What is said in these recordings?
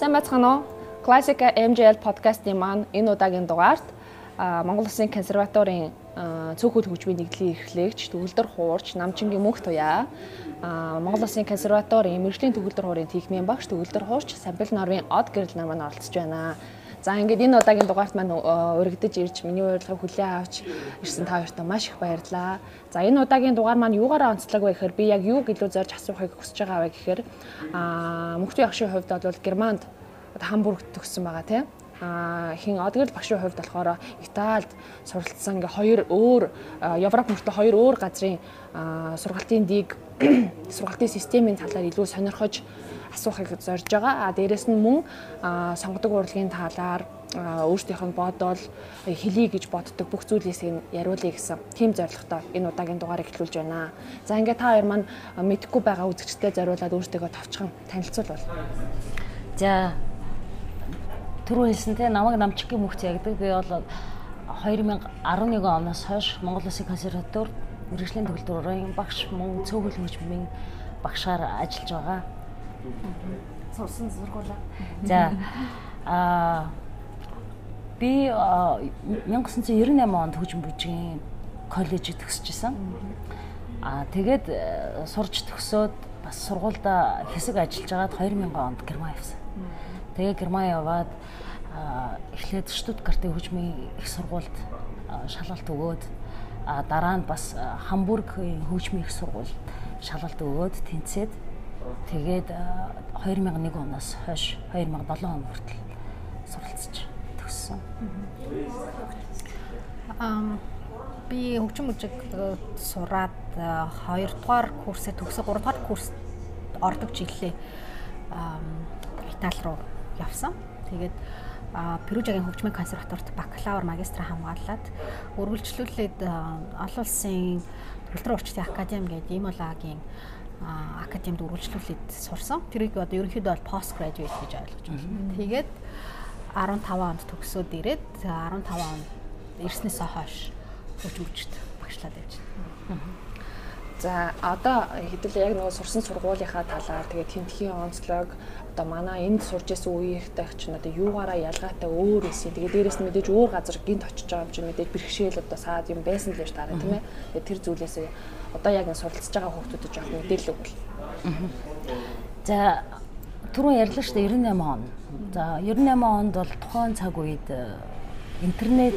Сайн байцгаана уу? Classic MJL подкастын маань энэ удаагийн дугаарт Монгол Улсын консерваторийн цөөхөл хөгжмийн нэгдлийн эрхлэгч төгөлдөр хуурч намчингийн мөнх туяа Монгол Улсын консерваторийн мэрэгжлийн төгөлдөр хуурын техникийн багш төгөлдөр хуурч Самбил Норвын од гэрэл нар маань оролцож байна. За ингээд энэ удаагийн дугаарт маань өргөдөж ирж миний урилгыг хүлээн авч ирсэн та хоёртаа маш их баярлалаа. За энэ удаагийн дугаар маань юугаараа онцлог вэ гэхээр би яг юу гэлөө зорж асуухыг хүсэж байгаа вэ гэхээр аа мөхтөө ягшийн хувьд бол Германд Хамбургт төгссөн байгаа тийм хин одгэл багшийн хувьд болохоор Италид суралцсан ингээ хоёр өөр Европ мөртөө хоёр өөр газрын сургалтын дийг сургалтын системийн талаар илүү сонирхож асуухыг зорж байгаа. А дээрэс нь мөн сонгодог урлагийн талаар өөрсдийнх нь бодол хэлий гэж боддог бүх зүйлээс яриулъя гэсэн тийм зорилготой энэ удаагийн дугаарыг эхлүүлж байна. За ингээд та хоёр маань мэдхгүй байгаа үзэгчдэд зориулаад өөрсдөө товчхон танилцуулбал. За түрүү хэлсэн те намайг намчгийн мөхц ягдаг. Би бол 2011 оноос хойш Монгол Улсын консерватор мэрэгжлийн төгөлдрийн багш мөн цөөхөл хөгжмийн багшаар ажиллаж байгаа сурсан сургуулаа. За аа би 1998 онд хөгжим бүжгийн коллежид төгсөжсэн. Аа тэгээд э, сурч төгсөөд бас сургуульда хэсэг ажиллаж байгаад 2000 онд Герман явсан. Тэгээ Герман яваад эхлээд Штутгартын хөгжмийн их сургуульд шалгалт өгөөд дараа нь бас Хамбургийн хөгжмийн их сургуульд шалгалт өгөөд тэнцээд Тэгээд 2001 оноос хойш 2007 он хүртэл суралцж төгссөн. Ам би хөгжим мужиг сураад 2 дугаар курсээ төгсө 3 дугаар курс ордог жилээ Итали руу явсан. Тэгээд Перужагийн хөгжмийн консерваторт бакалавр магистра хамгаалаад үргэлжлүүлээд олон улсын төлтөр урчтын академи гэдэг ийм улагийн академид үргэлжлүүлээд сурсан. Тэрийг одоо ерөнхийдөө бол post graduate гэж ойлгож байна. Тэгээд 15 онд төгсөөд ирээд 15 онд ирснээсээ хойш хөгжмөчд багшлаад явж байна. За одоо хэдүүлээ яг нөгөө сурсан сургуулийнхаа талаар тэгээд тентхийн онцлог одоо манай энд сурж исэн үеийнхтэй ч одоо юугаараа ялгаатай өөр эсэ тэгээд дээрэс нь мэдээж өөр газар гинт очиж байгаа юм чинь мэдээж бэрхшээл одоо саад юм байсан л байж таараа тийм ээ. Тэгээд тэр зүйлээсээ одоо яг суралцж байгаа хүмүүсд жоох мэдээлэл өгвөл. За түрүүн ярьлаа шүү дээ 98 он. За 98 онд бол тухайн цаг үед э, интернет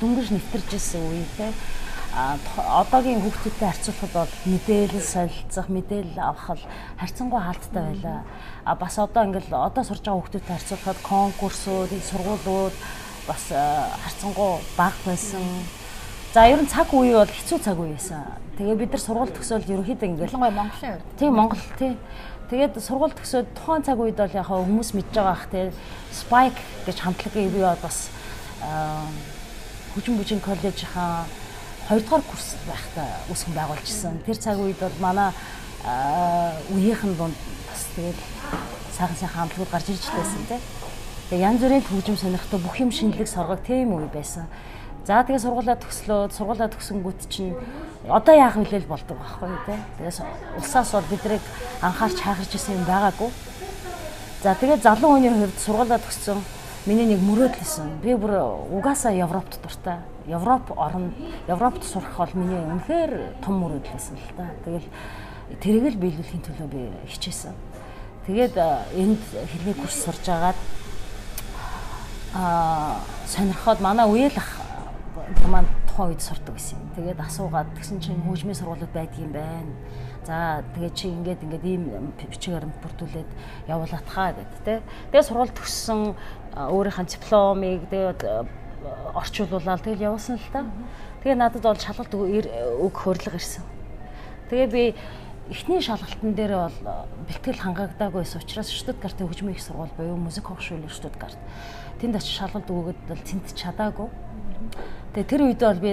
дүнгиж нэвтэрж ирсэн үетэй а одоогийн хүүхдүүдтэй харьцуулахад бол мэдээлэл солилцох, мэдээлэл авах харьцангуй хаалттай байлаа. А бас одоо ингээл одоо сурж байгаа хүүхдүүдтэй харьцуулахад конкурсууд, сургуулиуд бас харьцангуй бага байсан. За ер нь цаг үе бол хэцүү цаг үе байсан. Тэгээ бид нар сургууль төгсөөл ерөнхийдөө ингээл Монголын хувьд. Тийм Монгол тий. Тэгээд сургууль төгсөөд тухайн цаг үед бол яг хүмүүс мэдж байгаа ах тий Spike гэж хамтлагийн бий бас хүчин бүжин коллежийнхаа 2 дугаар курс байхдаа үүсгэн байгуулжсэн. Тэр цаг үед бол манай үеийнхэн дунд бас тэгээд сайхан сайхан хамтлагууд гарч ирж байсан тий. Тэгээ янз бүрийн хөгжим сонирхтой бүх юм шинэлэг соргог тийм үе байсан. За тэгээ сургуулаа төгслөө сургуулаа төгсөнгүүт чинь одоо яах вэ л болдог байхгүй тий. Тэгээс улсаас бол бидрийг анхаарч хайхарч исэн юм байгаагүй. За тэгээ залуу хүний хувьд сургуулаа төгссөн миний нэг мөрөөдөл исэн. Би бүр угаасаа Европт дуртай. Европ орн Европт сурах бол миний үнэхээр том мөрөөдөл исэн л та. Тэгэл тэрийг л биелүүлэхийн төлөө би хичээсэн. Тэгээд энд хэлний курс сурж агаад аа сонирхоод манай үеэл ах маань тухайн үед сурдаг гэсэн. Тэгээд асуугаад тэгсэн чинь хөгжмийн сургуулиуд байдаг юм байна. За тэгээд чи ингээд ингээд ийм бичиг баримт бүрдүүлээд явуулатхаа гэд тэ. Тэгээд сургууль төгссөн өөрийнхөө дипломыг тэгээд орчуулуулаад тэгэл явуулсан л та. Тэгээ надад бол шалгалт өг хөрлөг ирсэн. Тэгээ би эхний шалгалтын дээр бол бэлтгэл хангаагдаагүйс учраас Штутгартын хөгжмийн их сургууль буюу музик хогшүүл Штутгарт тэнд очиж шалгалт өгөөд бол цэнт чадаагүй. Тэгээ тэр үед бол би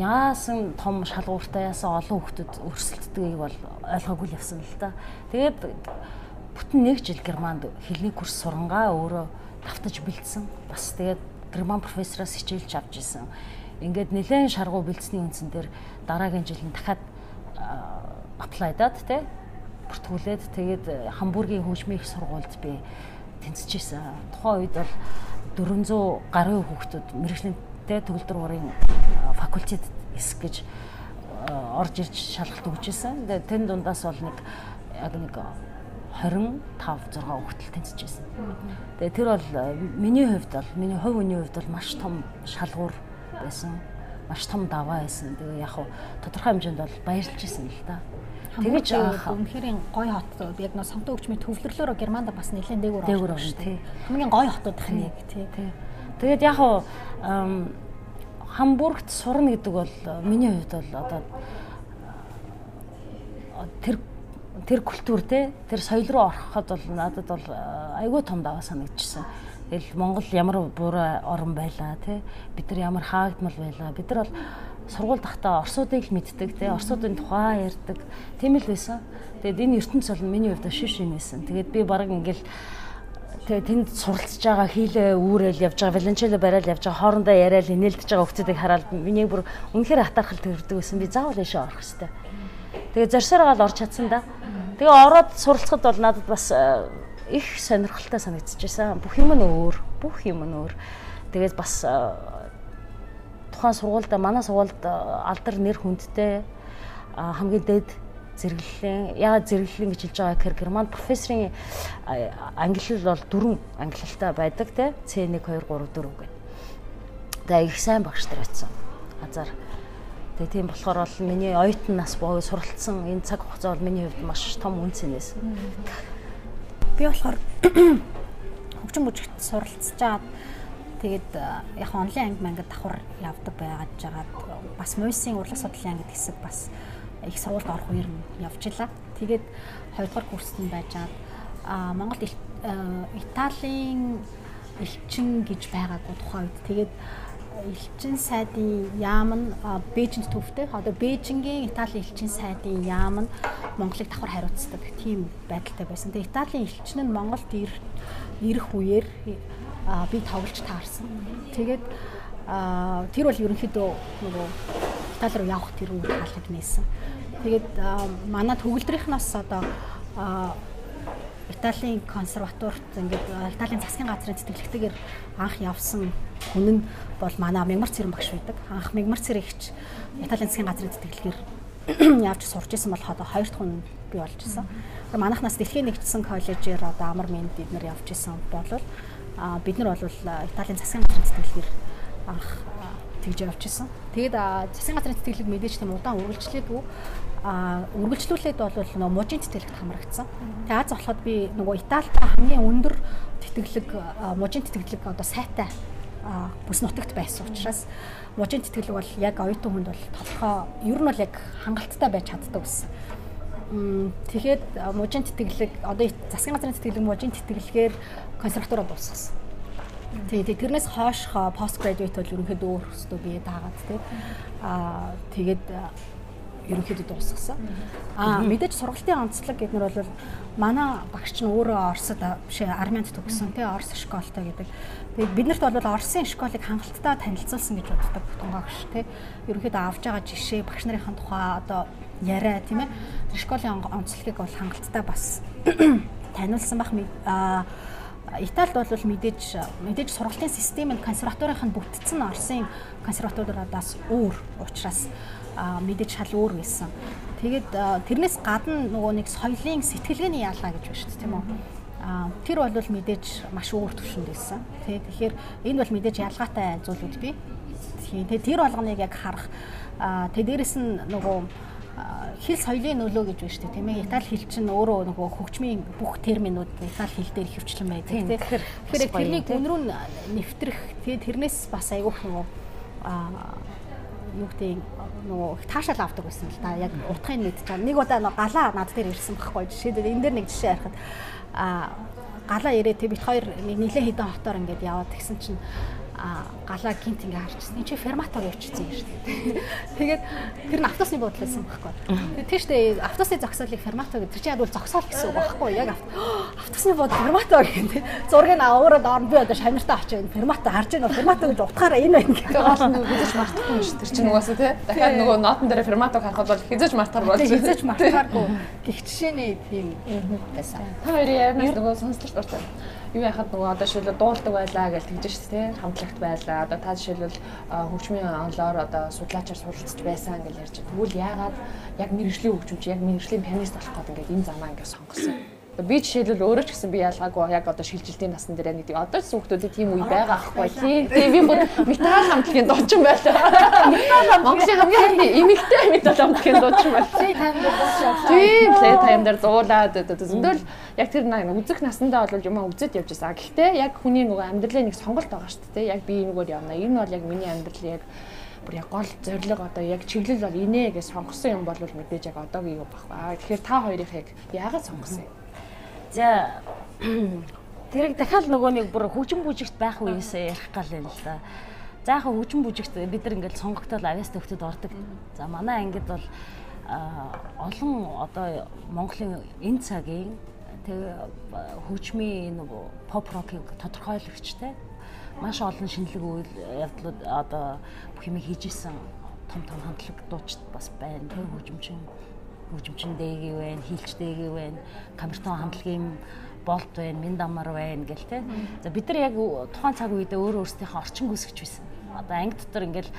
яасан том шалгууртай яасан олон хүүхдүүд өрсөлддгийг бол ойлгоогүй л явсан л та. Тэгээд бүтэн нэг жил Германд хэлний курс сурангаа өөрөө давтаж бэлдсэн. Бас тэгээд Герман профессороос хичээлж авч исэн. Ингээд нэлээд шаргуу бэлдсэний үндсэн дээр дараагийн жил нь дахиад аплайдаад те бүртгүүлээд тэгээд Хамбургийн хөгжмийн их сургуульд би тэнцэжсэн. Тухайн үед бол 400 гаруй хүүхдүүд мэрэгчлэнтэй төгөлдөр уурын факультет эсэх гэж орж ирж шалгалт өгчээсэн. Тэгээ тэн дундаас бол нэг яг нэг 25 6 хүүхдэл тэнцэжсэн. Тэгээ тэр бол миний хувьд бол миний хувь үний хувьд бол маш том шалгуур байсан. Маш том даваа байсан. Тэгээ яг хуу тодорхой хэмжээнд бол баярлж ирсэн л да. Тэгэж үнэхээр гой хот яг нөө самтуу өвчмийн төвлөрлөөрөө Германд бас нэлээд дээгүүр дээгүүр байна тий. Хамгийн гой хотуудах нь яг тий. Тэгээд яг хуу Хамбургт сурна гэдэг бол миний хувьд бол одоо тэр тэр культур те тэр соёл руу ороход бол надад бол айгүй том даваа санагдчихсан. Тэгэл Монгол ямар буруу орн байлаа те бид нар ямар хаагдмал байлаа. Бид нар бол сургууль тахта орсуудыг л мэддэг те орсуудын тухай ярьдаг. Тийм л байсан. Тэгээд энэ ертөнц бол миний хувьд шиш юм байсан. Тэгээд би баг ингээл тэгээ тэнд суралцж байгаа хийлээ үүрэл явж байгаа валентино барайл явж байгаа хоорондоо яриад инээлдэж байгаа хүмүүсийг хараад миний бүр үнэхээр хатаархал төрдөг байсан. Би заавал ийшээ орох хэрэгтэй. Тэгээ зорсоор гал орч чадсан да. Тэгээ ороод суралцахад бол надад бас э, их сонирхолтой санагдчихсан. Бүх юм нь өөр, бүх юм нь өөр. Тэгээд бас э, тухайн сургуультай манай сургуульд э, алдар нэр хүндтэй хамгийн дээд зэрэглэлийн яагаад зэрэглэлийн гэж хэлж байгаа гэхээр герман профессорын англи бол дөрвөн англилтай байдаг те C1 2 3 4 гэдэг. Тэгээ их сайн багш нар байсан. Азар. Тэгээ тийм болохоор бол миний оюутан нас боо суралцсан энэ цаг хугацаа бол миний хувьд маш том үн цэнэс. Би болохоор хөгжим бүжигт суралцж байгаа Тэгээд яг онлайн анги мангад давхар явдаг байгаад жагаад бас мойсын урлаг судлалын ангид хэсэг бас их сургуульд орох үеэр нь явж илаа. Тэгээд хоёрдугаар курст нь байжгаад а Монголд Италийн элчин гэж байгаагүй тухайн үед тэгээд элчин сайдын яам нь Бээжинд төвтэй. Одоо Бээжингийн Италийн элчин сайдын яам нь Монголыг давхар хариуцдаг тийм байдалтай байсан. Тэгээ Италийн элчин нь Монголд ирэх үеэр би тоглож таарсан. Тэгээд тэр бол ерөнхийдөө нөгөө Итали руу явах тэр үйл хаалгад нээсэн. Тэгээд манай төгөлдрийнхнаас одоо Италийн консерваторт ингээд Италийн засгийн газрын тэтгэлэгтэйгээр анх явсан хүн нь бол манай Мягмар цэрэн багш байдаг. Анх Мягмар цэрэгч Италийн засгийн газрын тэтгэлгээр явж сурч исэн бол одоо хоёр дахь хүн би болж исэн. Манайхнаас дэлхийн нэгдсэн коллежээр одоо амар минь бид нар явж исэн бол бид нар бол Италийн засгийн газрын тэтгэлгээр анх тэгж явж исэн. Тэгээд засгийн газрын тэтгэлэг мэдээж тийм удаан үргэлжлээгүй а үргэлжлүүлээд бол нөгөө мужийн тэтгэлэгт хамрагдсан. Тэгээд Аз болоход би нөгөө Италид хамгийн өндөр тэтгэлэг мужийн тэтгэлэг одоо сайтай бүс нутагт байсан учраас мужийн тэтгэлэг бол яг оюутан хүнд бол тодорхой ер нь бол яг хангалттай байж чаддаг гэсэн. Тэгэхээр мужийн тэтгэлэг одоо засгийн газрын тэтгэлэг мужийн тэтгэлгээр консерватороо дуусгасан. Тий, тэрнээс хойш пост градуэйт бол ерөнхийдөө өөр хөстөө бие даагаад тий. Аа тэгээд ерөнхийдөө дуусгасан. Аа мэдээж сургалтын онцлог гэдэг нь бол манай багш нь өөрөө Оросд биш армянд төгссөн тий Орос школтой гэдэг. Тэгээд биднэрт бол Оросын школыг хангалттай танилцуулсан гэж боддог тунгаагш тий. Ерөнхийдөө авж байгаа жишээ багш нарын тухай одоо яриа тийм ээ. Тэр школын онцлогийг бол хангалттай бас таниулсан бах аа Италид бол мэдээж мэдээж сургалтын систем нь консерваторийн бүтцэн Оросын консерваториудаас өөр учраас мэдээж шал өөр байсан. Тэгээд тэрнээс гадна нөгөө нэг соёлын сэтгэлгээний яалгаа гэж байна шүү дээ тийм үү? Тэр бол мэдээж маш өөр төвшөнд байсан. Тэгэхээр энэ бол мэдээж ялгаатай зүйлүүд бий. Тэгээд тэр болгоныг яг харах тэ дээрэс нь нөгөө хэл соёлын нөлөө гэж байна шүү дээ тийм ээ. Итали хэл чинь өөрөө нөгөө хөгжмийн бүх терминууд Итали хэл дээр хөвчлэн байдаг тийм. Тэгэхээр тэрнийг үнрүү нэвтрэх тэгээд тэрнээс бас айгүйх нөгөө юу гэдэг нөгөө таашаал авдаг байсан л да. Яг утгыг мэдчихэж байгаа. Нэг удаа нөгөө галаа над дээр ирсэн байхгүй жишээлбэл энэ дээр нэг жишээ а галаа ирээ. Тэг бит хоёр нэг нилээ хідэн хотоор ингээд яваад тэгсэн чинь галаа гинт ингээ харчихсан. Энд чи ферматор явчихсан юм шүү дээ. Тэгээд тэр нь автосны буудлын байсан байхгүй. Тийш дээ автосны зогсоолыг ферматор гэдэг. Тэр чинь яг бол зогсоол гэсэн үг байхгүй. Яг автосны буудлын ферматор юм. Зургийг аваад орно би одоо шанартаа очиж ферматор харж байна. Ферматор гэж утгаараа энэ байна гэдэг. Гол нь хизэж мартахгүй шүү. Тэр чинь угаасаа тий. Дахиад нөгөө нотон дээр ферматор харахад бол хизэж мартаар болж. Хизэж мартааргүй. Гэх жишээний тийм байсан. Та хоёрын ярнаас нөгөө сонсолт дуртай. Юу яхад нөгөө одоо жишээлбэл дуулдаг байлаа гэж тэгж шүү дээ хамтлагт байлаа одоо та жишээлбэл хөгжмийн онлоор одоо судлаачаар суралцж байсан гэж ярьж байгаа. Тэгвэл яагаад яг мэрэгжлийн хөгжимч яг мэрэгжлийн пианист болох гээд ингээд энэ замаа ингээд сонгосон? юм Би жишээлбэл өөрөө ч гэсэн би ялгаагүй яг одоо шилжилтийн насны дээр нэг одоо ч хүүхдүүдэд тийм үе байгаа ахгүй тийм. Тийм би бүр металл хамтлагийн дуучин байлаа. Монголын хамгийн эмэгтэй металл хамтлагийн дуучин байлаа. Тийм плей тайм дээр зуулаад зөндөл яг тэр нэг үзэх насандаа бол юм үзэд явж байсан. Гэхдээ яг хүний нөгөө амьдралын нэг сонголт байгаа шүү дээ. Яг би энэгээр явна. Энэ бол яг миний амьдрал яг бүр яг гол зориг одоо яг чиглэл бол инээ гэж сонгосон юм бол мэдээж яг одоогийн юм баг. Тэгэхээр та хоёрыг яг яагаад сонгосон юм? За тэрийг дахиад нөгөө нэг бүр хөгжим бүжигт байх үеэсээ ярих гал юм л да. За яг хөгжим бүжигт бид нар ингээл сонгогдоод авьяас төгтөд ордог. За манай ангид бол олон одоо Монголын энэ цагийн хөгжмийн нөгөө поп рокийг тодорхойлогчтой маш олон шинэлэг үйл явдлууд одоо бүх юм хийж исэн том том хамтлаг дуучид бас байна. Тэг хөгжимчин байна, хилч дээгий байна, камертон хамтлагийн болт байна, минь дамар байна гэл те. За бид нар яг тухайн цаг үедээ өөрөө өөрсдийнхөө орчин гүйсгэж байсан. Одоо анги дотор ингээл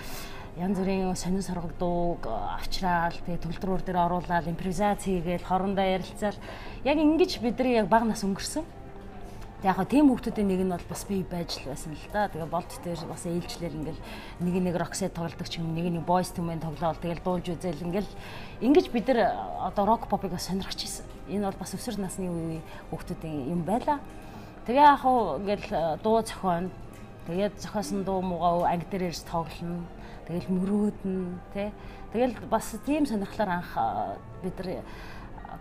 янз бүрийн сонин соргог дууг авчраал тэгээ төлдрүүр дээр оруулаад импровизац хийгээл хоорондоо ярилцаал яг ингэж бидний яг баг нас өнгөрсөн Тэг яг тийм хүмүүсийн нэг нь бол бас би байж л байсан л да. Тэгээ болт дээр бас ээлжлэл ингээл нэг нэг роксет тоглодог ч юм нэг нэг to men тоглоол тэгэл дуулж үзэл ингээл ингэж бид нар одоо рок попыг сонирхож ирсэн. Энэ бол бас өсвөр насны үеийн хүмүүсийн юм байла. Тэгээ яг хуу ингээл дуу зохион тэгээд зохиосон дуу муугаа анги дээр ирж тоглоно. Тэгэл мөрөөднө тий. Тэгэл бас тийм сонирхлоор анх бид нар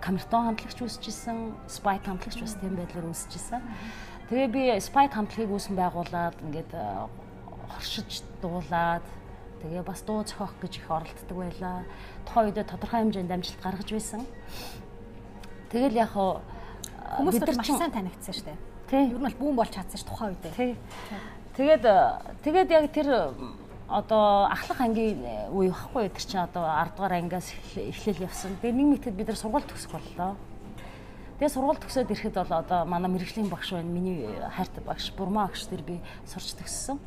камертон хамтлагч үүсчихсэн, спайк хамтлагч бас тийм байдлаар үүсчихсэн. Тэгээ би спайк хамтлагийг үүсэн байгуулад ингээд э, хоршиж дуулаад тэгээ бас дуу зохиох гэж их оролддог байлаа. Тухайн үедээ тодорхой хэмжээнд амжилт гаргаж байсан. Тэгэл яг хоо э, хүмүүс бид маш сайн танигдсан шүү дээ. Тий. Ер нь бол бүүн болж чадсан ш тухайн үедээ. Тий. Тэгээд тэгээд яг тэр одоо ахлах ангийн үе байхгүй тэр чинь одоо 10 дугаар ангиас эхлэл явсан. Тэгээ нэг мэтгэд бид нар сургууль төгсөх боллоо. Тэгээ сургууль төгсөөд ирэхэд бол одоо манай мэрэгжлийн багш байна. Миний хайрт багш Бурмаа багш тэр би сурч төгссөн.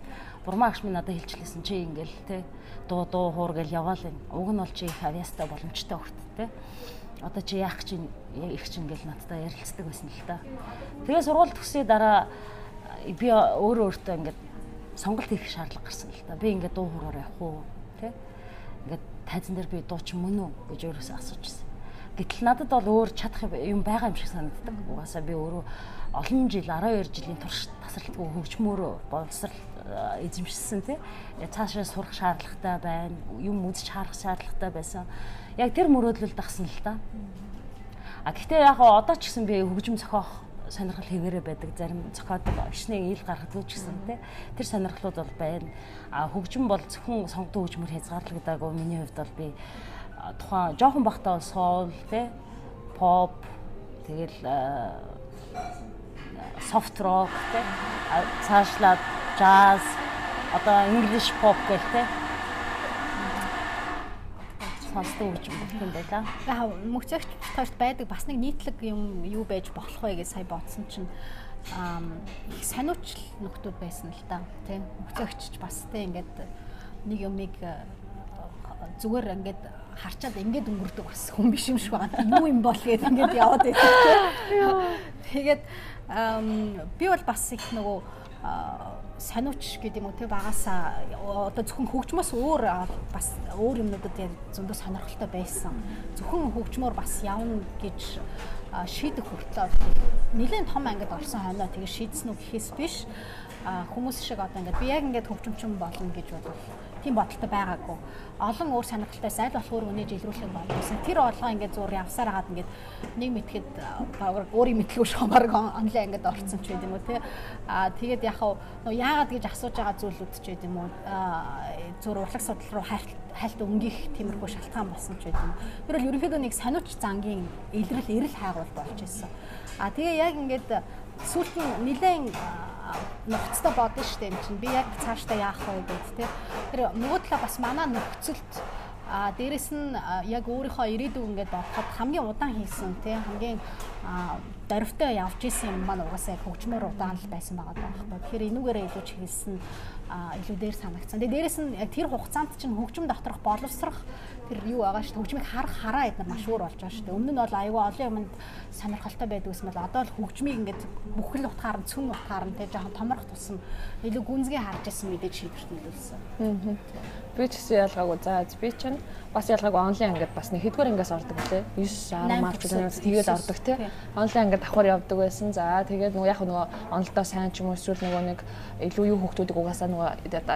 Бурмаа багш минь надад хэлчихлээсэн чи ингээл те дуу дуу хуур гэл яваал юм. Уг нь бол чи их авьяастай боломжтой хөрт те. Одоо чи яах чинь их чинь ингээл надтай ярилцдаг байсан л та. Тэгээ сургууль төгсөе дараа би өөрөө өөртөө ингээд сонголт хийх шаардлага гарсан л да. Би ингээд дуу хоороор явах уу тий? Ингээд тайзан дээр би дуучин мөн үү гэж өөрөөсөө асуужсэн. Гэтэл надад бол өөр чадах юм байгаа юм шиг санагддаг. Угаасаа би өөрөө олон жил 12 жилийн турш тасралтгүй хөгжмөөрөө боловсрал э, эзэмшсэн тий. Цаашаа сурах шаардлагатай байна. Юм үзэж харах шаардлагатай байсан. Яг тэр мөрөөдлөл дагсан л да. А гэхдээ яг одоо ч гэсэн би хөгжим зохиох сонирхол хэвээрээ байдаг. Зарим зохиодог ишний ил гаргадаг ч гэсэн тий. Тэр сонирхлууд бол байна. А хөгжим бол зөвхөн сонгодог хөгжмөр хязгаарлагдаагүй. Миний хувьд бол би тухайн жоохон бахтаа соул тий. Поп тэгэл софт рок тий. Цаашлаад jazz одоо english pop гэх тий сонсдог гэж бодсон юм байлаа. Яг мөгцөгч таарт байдаг бас нэг нийтлэг юм юу байж болох вэ гэж сая бодсон чинь аа их сониуч нөхдүүд байсан л да. Тийм мөгцөгч бас тийм ингээд нэг юмыг зүгээр ингээд харчаад ингээд өнгөрдөг бас хүн биш юм шиг байна. Юу юм бол гээд ингээд яваад байсан. Тэгээд би бол бас их нөгөө сониуч гэдэг юм уу тэг багасаа одоо зөвхөн хөгжмөөс өөр бас өөр юмнуудад зөндөө сонирхолтой байсан. Зөвхөн хөгжмөөр бас явна гэж шийдэх хүртлээ нэлээд том ангид орсон хойноо тэгээ шийдсэн үү гэхээс биш хүмүүс шиг одоо ингээд би яг ингээд хөгжимчин болно гэж бодвол тийм бодолтой байгаагүй. Олон өөр сонирхолтой сайд болох өөр үнэж илрүүлэх болсон. Тэр орлогоо ингээд зур явсаар хагаад ингээд нэг мэтгэд өөрийн мэдлгүй шомарг онлайн ингээд орцсон ч гэдэм үү те. Аа тэгээд нөө яагаад гэж асууж байгаа зүйлүүд ч гэдэм үү зур урлаг судал руу хайлт хайлт өнгөх тиймэрхүү шалтгаан болсон ч гэдэм. Тэр бол ерөнхийдөө нэг сониуч зангийн илрэл эрэл хайгуул болж ирсэн. Аа тэгээ яг ингээд сүүлд нь нилээн нөхцөлтэй бодно шүү дээ юм чинь би яг цаашдаа яах вэ гэд тэ тэр нөгөө талаа бас манай нөхцөлд А дээрэс нь яг өөрийнхөө ирээдүйг ингээд бодоход хамгийн удаан хийсэн тий хамгийн дөрвтэй явж исэн юм маань угаасаа хөгжмөр удаан л байсан байгаа байхгүй. Тэгэхээр энүүгээрээ илүү чиглэсэн илүү дээр санагдсан. Тэгээ дээрэс нь яг тэр хугацаанд чинь хөгжим доторх боловсрох тэр юу байгаа шүү дээ. Хөгжмийг харах хараа эдгээр маш өөр болж байгаа шүү дээ. Өмнө нь бол аюу олон юмд сонирхолтой байдаг гэсэн бол одоо л хөгжмийг ингээд бүхэл утгаар нь цөм утгаар нь тэг жоохон томрох тусам илүү гүнзгий харж исэн мэдээж шийдвэрт нөлөөлсөн. Аа. Би ч гэсэн ялгаагүй. За би ч бас ялгаагүй онлайн ангид бас нэг хэдгээр ангиас ордог лээ. 9 10 март гэдэг тэгээд ордог тий. Онлайн ангид давхар явдаг байсан. За тэгээд нөгөө яг нөгөө онлдоо сайн ч юм уу эсвэл нөгөө нэг илүү юу хүмүүсийг угаасаа нөгөө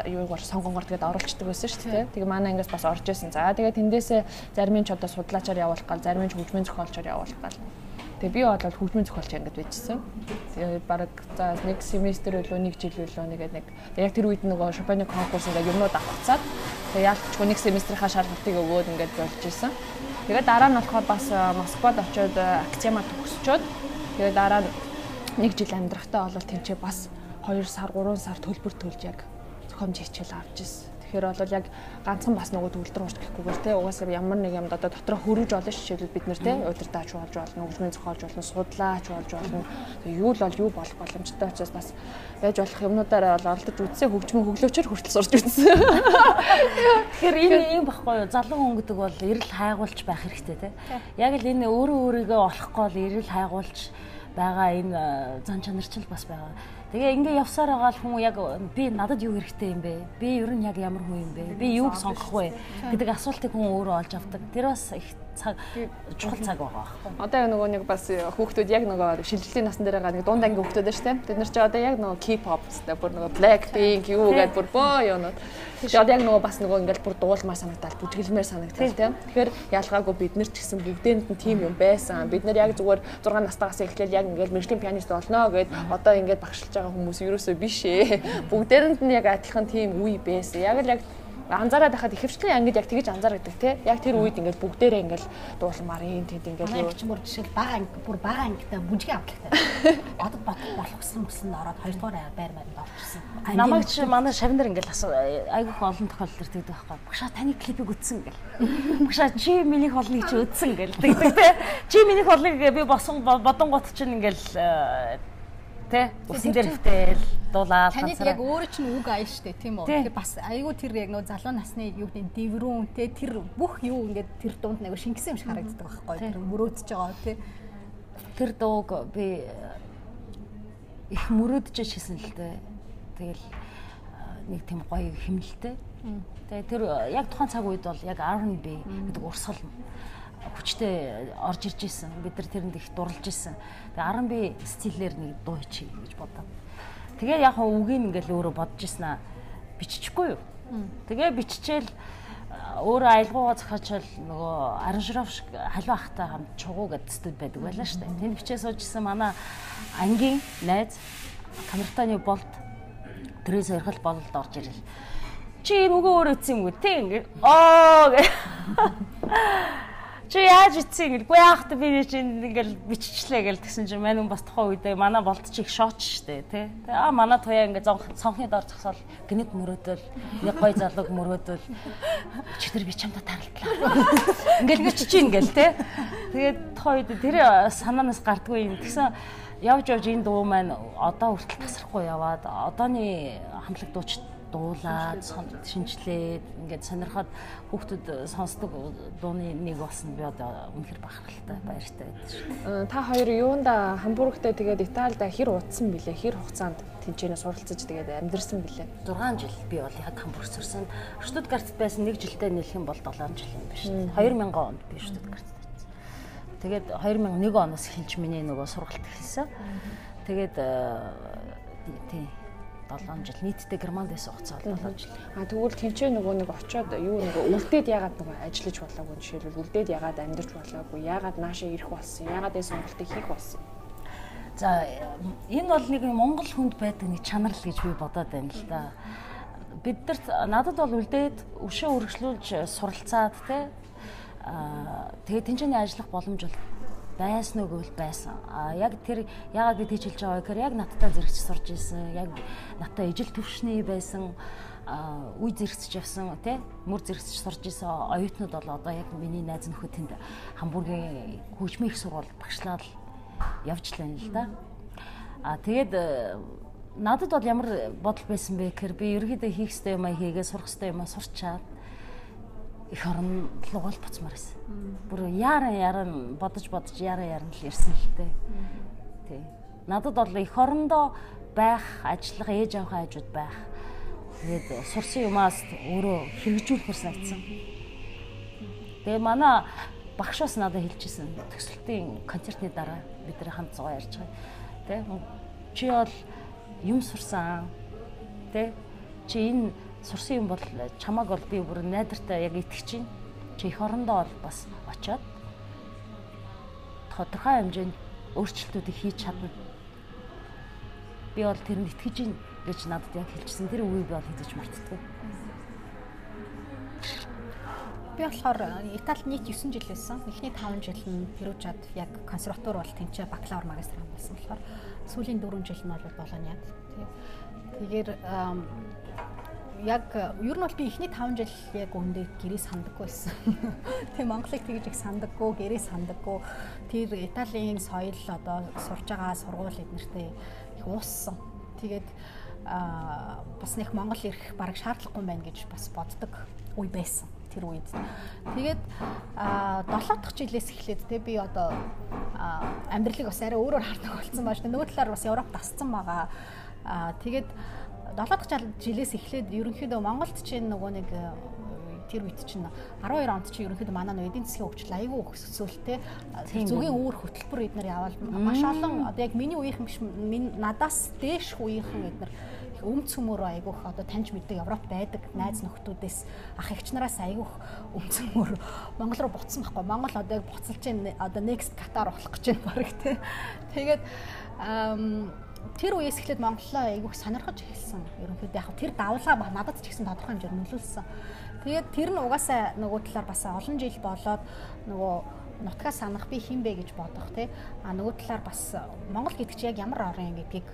юугаар сонгонгоор тэгээд оруулцдаг байсан шүү дээ. Тэгээ манай ангиас бас орж исэн. За тэгээд тэндээсээ зарим нь ч одоо судлаачаар явуулах гал, зарим нь ч хөгжмийн зохиолчоор явуулах гал Тэгээ би бол хөгжмийн зохиолч ангид байжсэн. Тэгээ баг за нэг семестр үлөө нэг жил үлөө нэгээд нэг яг тэр үед нөгөө Шопены конкурс ингээд юмнууд авахцаад тэгээ яалтчгүй нэг семестрийнхаа шалгалтыг өгөөд ингээд болж исэн. Тэгээ дараа нь болохоор бас Москвад очиод акцема төгсчөөд тэгээ дараа нэг жил амьдрахтаа бол тэнцээ бас 2 сар 3 сар төлбөр төлж яг зохиомж хичээл авч ирсэн. Тэгэхээр бол яг ганцхан бас нөгөө төгөлдөр уурч гэхгүйгээр те угаасаа ямар нэг юм одоо дотроо хөрөж олно жишээлбэл бид нар те удирдаач болж болно, хөгжмийн зохиолч болно, судлаач болж болно. Юу л бол юу болох боломжтой учраас бас байж болох юмнуудаараа бол оролдож үзсэн хөгжмийн хөглөөчөр хүртэл сурч үзсэн. Тэгэхээр энэ юм баггүй юу? Залуу хүн гэдэг бол эрэл хайгуулж байх хэрэгтэй те. Яг л энэ өөрөө өөрийгөө олохгүй л эрэл хайгуулж байгаа энэ зан чанар ч бас байгаа Тэгээ ингээ явсаар байгаа л хүн яг би надад юу хэрэгтэй юм бэ? Би ер нь яг ямар хүн юм бэ? Би юуг сонгох вэ? гэдэг асуултыг хүн өөрөө олж авдаг. Тэр бас их цаг чухал цаг байгаа. Одоо нөгөө нэг бас хүүхдүүд яг нөгөө шилжилтийн насн дээр байгаа нэг дунд анги хүүхдүүд шүү дээ. Тэд нар ч одоо яг нөгөө K-pop гэдэг бүр нөгөө Blackpink юу гэдэг бүр боо юунууд. Тэгээ одоо яг нөгөө бас нөгөө ингээл бүр дуулмаар санагдал, бүжгэлмээр санагдал тийм. Тэгэхээр ялгаагүй бид нар ч гэсэн бүгдээнд нь тийм юм байсан. Бид нар яг зүгээр 6 настайгаас эхлээл яг ингээл мэржлийн пианист болно гэд одоо ингээд багшилж байгаа хүмүүс ерөөсөө биш ээ. Бүгдээрэнд нь яг адилхан тийм үе байсан. Яг л яг анзаараад байхад ихэвчлэн ангид яг тэгэж анзаардаг те. Яг тэр үед ингээл бүгдээрээ ингээл дуулмаар юм тэнд ингээл юу. ч бүр жишээл бага анги бүр бага ангитай бүжгийн авлагтай. Одод бот болгосон мөсөнд ороод хоёрдугаар байр байранд орчихсон. Намайг чи манай шавнар ингээл асуу айгүйх олон тохиолдолд тэгдэг байхгүй. Багшаа таны клипийг үзсэн ингээл. Багшаа чи минийх олныг чи үзсэн ингээл. Тэгдэг те. Чи минийх олныг би босон бодонгот чинь ингээл Тэ? Усан дээр хөвтөл дуулаад таныг яг өөрөө чинь үг аяа штэ тийм үү. Тэгэхээр бас айгүй тэр яг нөө залуу насны юу гэдэг дэврүүн тэ тэр бүх юу ингээд тэр дунд нэг шингэсэн юм шиг харагддаг байхгүй тэр мөрөөдөж байгаа тий. Тэр дууг би их мөрөөдөж хийсэн л дээ. Тэгэл нэг тийм гоё хэмнэлтэй. Тэгээ тэр яг тухайн цаг үед бол яг R&B гэдэг урсгал хүчтэй орж ирж исэн. Бид нар тэрэнд их дурлж исэн. Тэгээ R&B стилээр нэг дуу хийчихье гэж бодоод. Тэгээ яг хаа үгийг ингээл өөрөө бодож исэн аа. Биччихгүй юу? Тэгээ биччихэл өөрөө аялгаугаа захиачвал нөгөө аранжиров шиг халуу ахтай хамт чугуу гэдэг студ байдаг байлаа шүү дээ. Тэнд бичээ суужсэн манай ангийн найз камертаны болт тэрээс ярихал бололд орж ирэл. Чи энэ үгээ өөрөө ütсэн юм уу? Тэг ингээд оо гэ. чи яаж ицсэн гэл гүй яах та би чинь ингээл биччихлээ гэл тэгсэн чинь мань бас тухайн үедээ манай болт чи их шооч штэ тий. Аа манай туяа ингээ цонхны дор зогсоол гинэт мөрөөдөл нэг гой залууг мөрөөдөл читэр би чамда таралтлаа. Ингээл бичиж ийн гэл тий. Тэгээд тухайн үед тэр санаанаас гардгүй юм. Тэгсэн явж явж энэ дуу маань одоо хүртэл тасрахгүй яваад одооны хамтлаг дууч дуулаад шинжлээд ингээд сонирхоод хүүхдүүд сонсдог дууны нэг болсон би одоо үнэхэр бахархалтай баяртай байдаг шүү. Та хоёр юунда Хамбургтээ тэгээд Италид хэр удсан бilé хэр хугацаанд тэнцэнэ суралцаж тэгээд амьдэрсэн бilé 6 жил би бол яг Хамбург сурсан. Штутгартт байсан нэг жилдээ нэлэх юм бол 7 жил юм биш үү? 2000 онд би Штутгартт байсан. Тэгээд 2001 оноос эхэлж миний нөгөө сургалт эхэлсэн. Тэгээд тий 7 жил нийтдээ Германд байсан хугацаа бол 7 жил. А тэгвэл тэнцээ нөгөө нэг очоод юу нөгөө үлдээд ягаад нөгөө ажиллаж болоогүй жишээлбэл үлдээд ягаад амьдарч болоогүй ягаад наашаа ирэх болсон ягаад энэ сонголтыг хийх болсон. За энэ бол нэг Монгол хүнд байдаг нэг чанар л гэж би бодоод байна л да. Бид нарт надад бол үлдээд өшөө өргөжлүүлж суралцаад те аа тэгээ тэнцээний ажиллах боломж бол байсан уу гэвэл байсан. А яг тэр яагаад би тийж хэлж байгаа вэ гэхээр яг надтай зэрэгч сурж исэн. Яг надтай ижил төвшний байсан үе зэрэгцэж явсан тий мөр зэрэгцэж сурж исэн оюутнууд бол одоо яг миний найз нөхөд тэнд хамбургийн хөгжмийн их сургууль багшлаад явж лээ л да. А тэгээд надад бол ямар бодол байсан бэ гэхээр би ерөөдөө хийх ёстой юм а хийгээ сурах ёстой юм а сурчаад их орон руугаа л буцмаар байсан. Бүр яаран яаран бодож бодож яаран яаран л ирсэн л тээ. Тий. Надад бол их орондоо байх, ажиллах, ээж авахын хажууд байх. Тэгээд сурсан юмаас өөрөө хэрэгжүүлэхэр санагдсан. Тэгээ манай багш бас надад хэлчихсэн. Төсөлтийн концертны дараа бид нэр хамт зугаа ярьж байгаа. Тэ? Чи бол юм сурсан. Тэ? Чи энэ сурсан юм бол чамааг бол би бүр найдартай яг итгэж чинь чи их орондоо бол бас очиод тодорхой хэмжээнд өөрчлөлтүүдийг хийж чадна. Би бол тэрэнд итгэж чинь гэж надад яг хэлчихсэн. Тэр үгийг би бол хэзэж мартдаггүй. Би болохоор Италид нийт 9 жил байсан. Эхний 5 жил нь Перужад яг консерватор бол тэнцээ бакалавр магистр хамгаалсан болохоор сүүлийн 4 жил нь бол Болониад. Тэгээд яг ер нь бол би эхний 5 жил яг өндөө гэрээ сандаггүй байсан. Тэгээ Монголыг тэгж их сандаггүй, гэрээ сандаггүй. Тэр Италийн соёл одоо сурж байгаа сургууль эднэртэй их ууссан. Тэгээд аа бас нэг Монгол ирэх бараг шаардлагагүй байна гэж бас боддог үе байсан тэр үед. Тэгээд а 7 дахь жилээс эхлээд те би одоо амьдралыг бас арай өөрөөр хардаг болсон байна шүү дээ. Нөгөө талаар бас Европ тасцсан байгаа. А тэгээд 7 дахь жилээс эхлээд ерөнхийдөө Монголд чинь нөгөө нэг э, тэр үед чинь 12 онд чинь ерөнхийдөө манай нэг эдийн засгийн хөгжил аягүй өсөлттэй. Зөвгийн үүр хөтөлбөр эднэр явал маш олон одоо яг миний үеийнхэн биш надаас дээш үеийнхэн эднэр өмц цөмөрөө айгүйх одоо таньж мэддэг Европ байдаг найз нөхдүүдээс. Ах эгч нараас айгүйх өмц цөмөр Монгол руу буцсан байхгүй. Монгол одоо яг буцалж чинь одоо next Катар болох гэж байна баг тий Тэгээд тэр үеэс эхлээд Монголоо айгүйх сонирхож эхэлсэн. Ерөнхийдөө яг тэр давлгаа надад ч ихсэн тодорхой хэмжээр нөлөөлсөн. Тэгээд тэр нь угаасаа нөгөө талаар бас олон жил болоод нөгөө нутгаас санах би хин бэ гэж бодох тий. А нөгөө талаар бас Монгол гэдэг чи яг ямар орн юм гэдгийг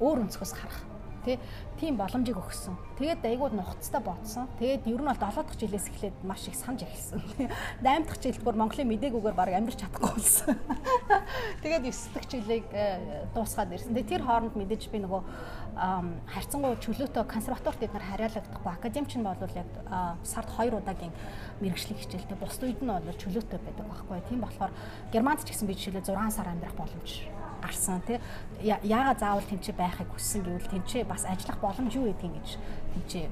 өөр өнцгөөс харах тий тийм боломжийг өгсөн. Тэгээд айгууд нухацтай бодсон. Тэгээд ер нь бол 7 дахь жилээс эхлээд маш их санаж эхэлсэн. 8 дахь жилд бүр Монголын мдэгүүгээр баг амьдарч чадахгүй болсон. Тэгээд 9 дахь жилийг э, дуусгаад ирсэн. Тэгээд тэр хооронд мэдээж би нөгөө харьцангуй чөлөөтэй консерваторт бид нар хариалагдахгүй. Академич нь бол яг сард 2 удаагийн мэрэгжлийн хичээлтэй бусд үед нь бол чөлөөтэй байдаг байхгүй. Тийм болохоор германд ч гэсэн би жишээлбэл 6 сар амьдрах боломж гарсан тий яагаад заавал тэнцээ байхыг хүссэн гэвэл тэнцээ бас ажиллах боломж юу гэдгийг гэж тэнцээ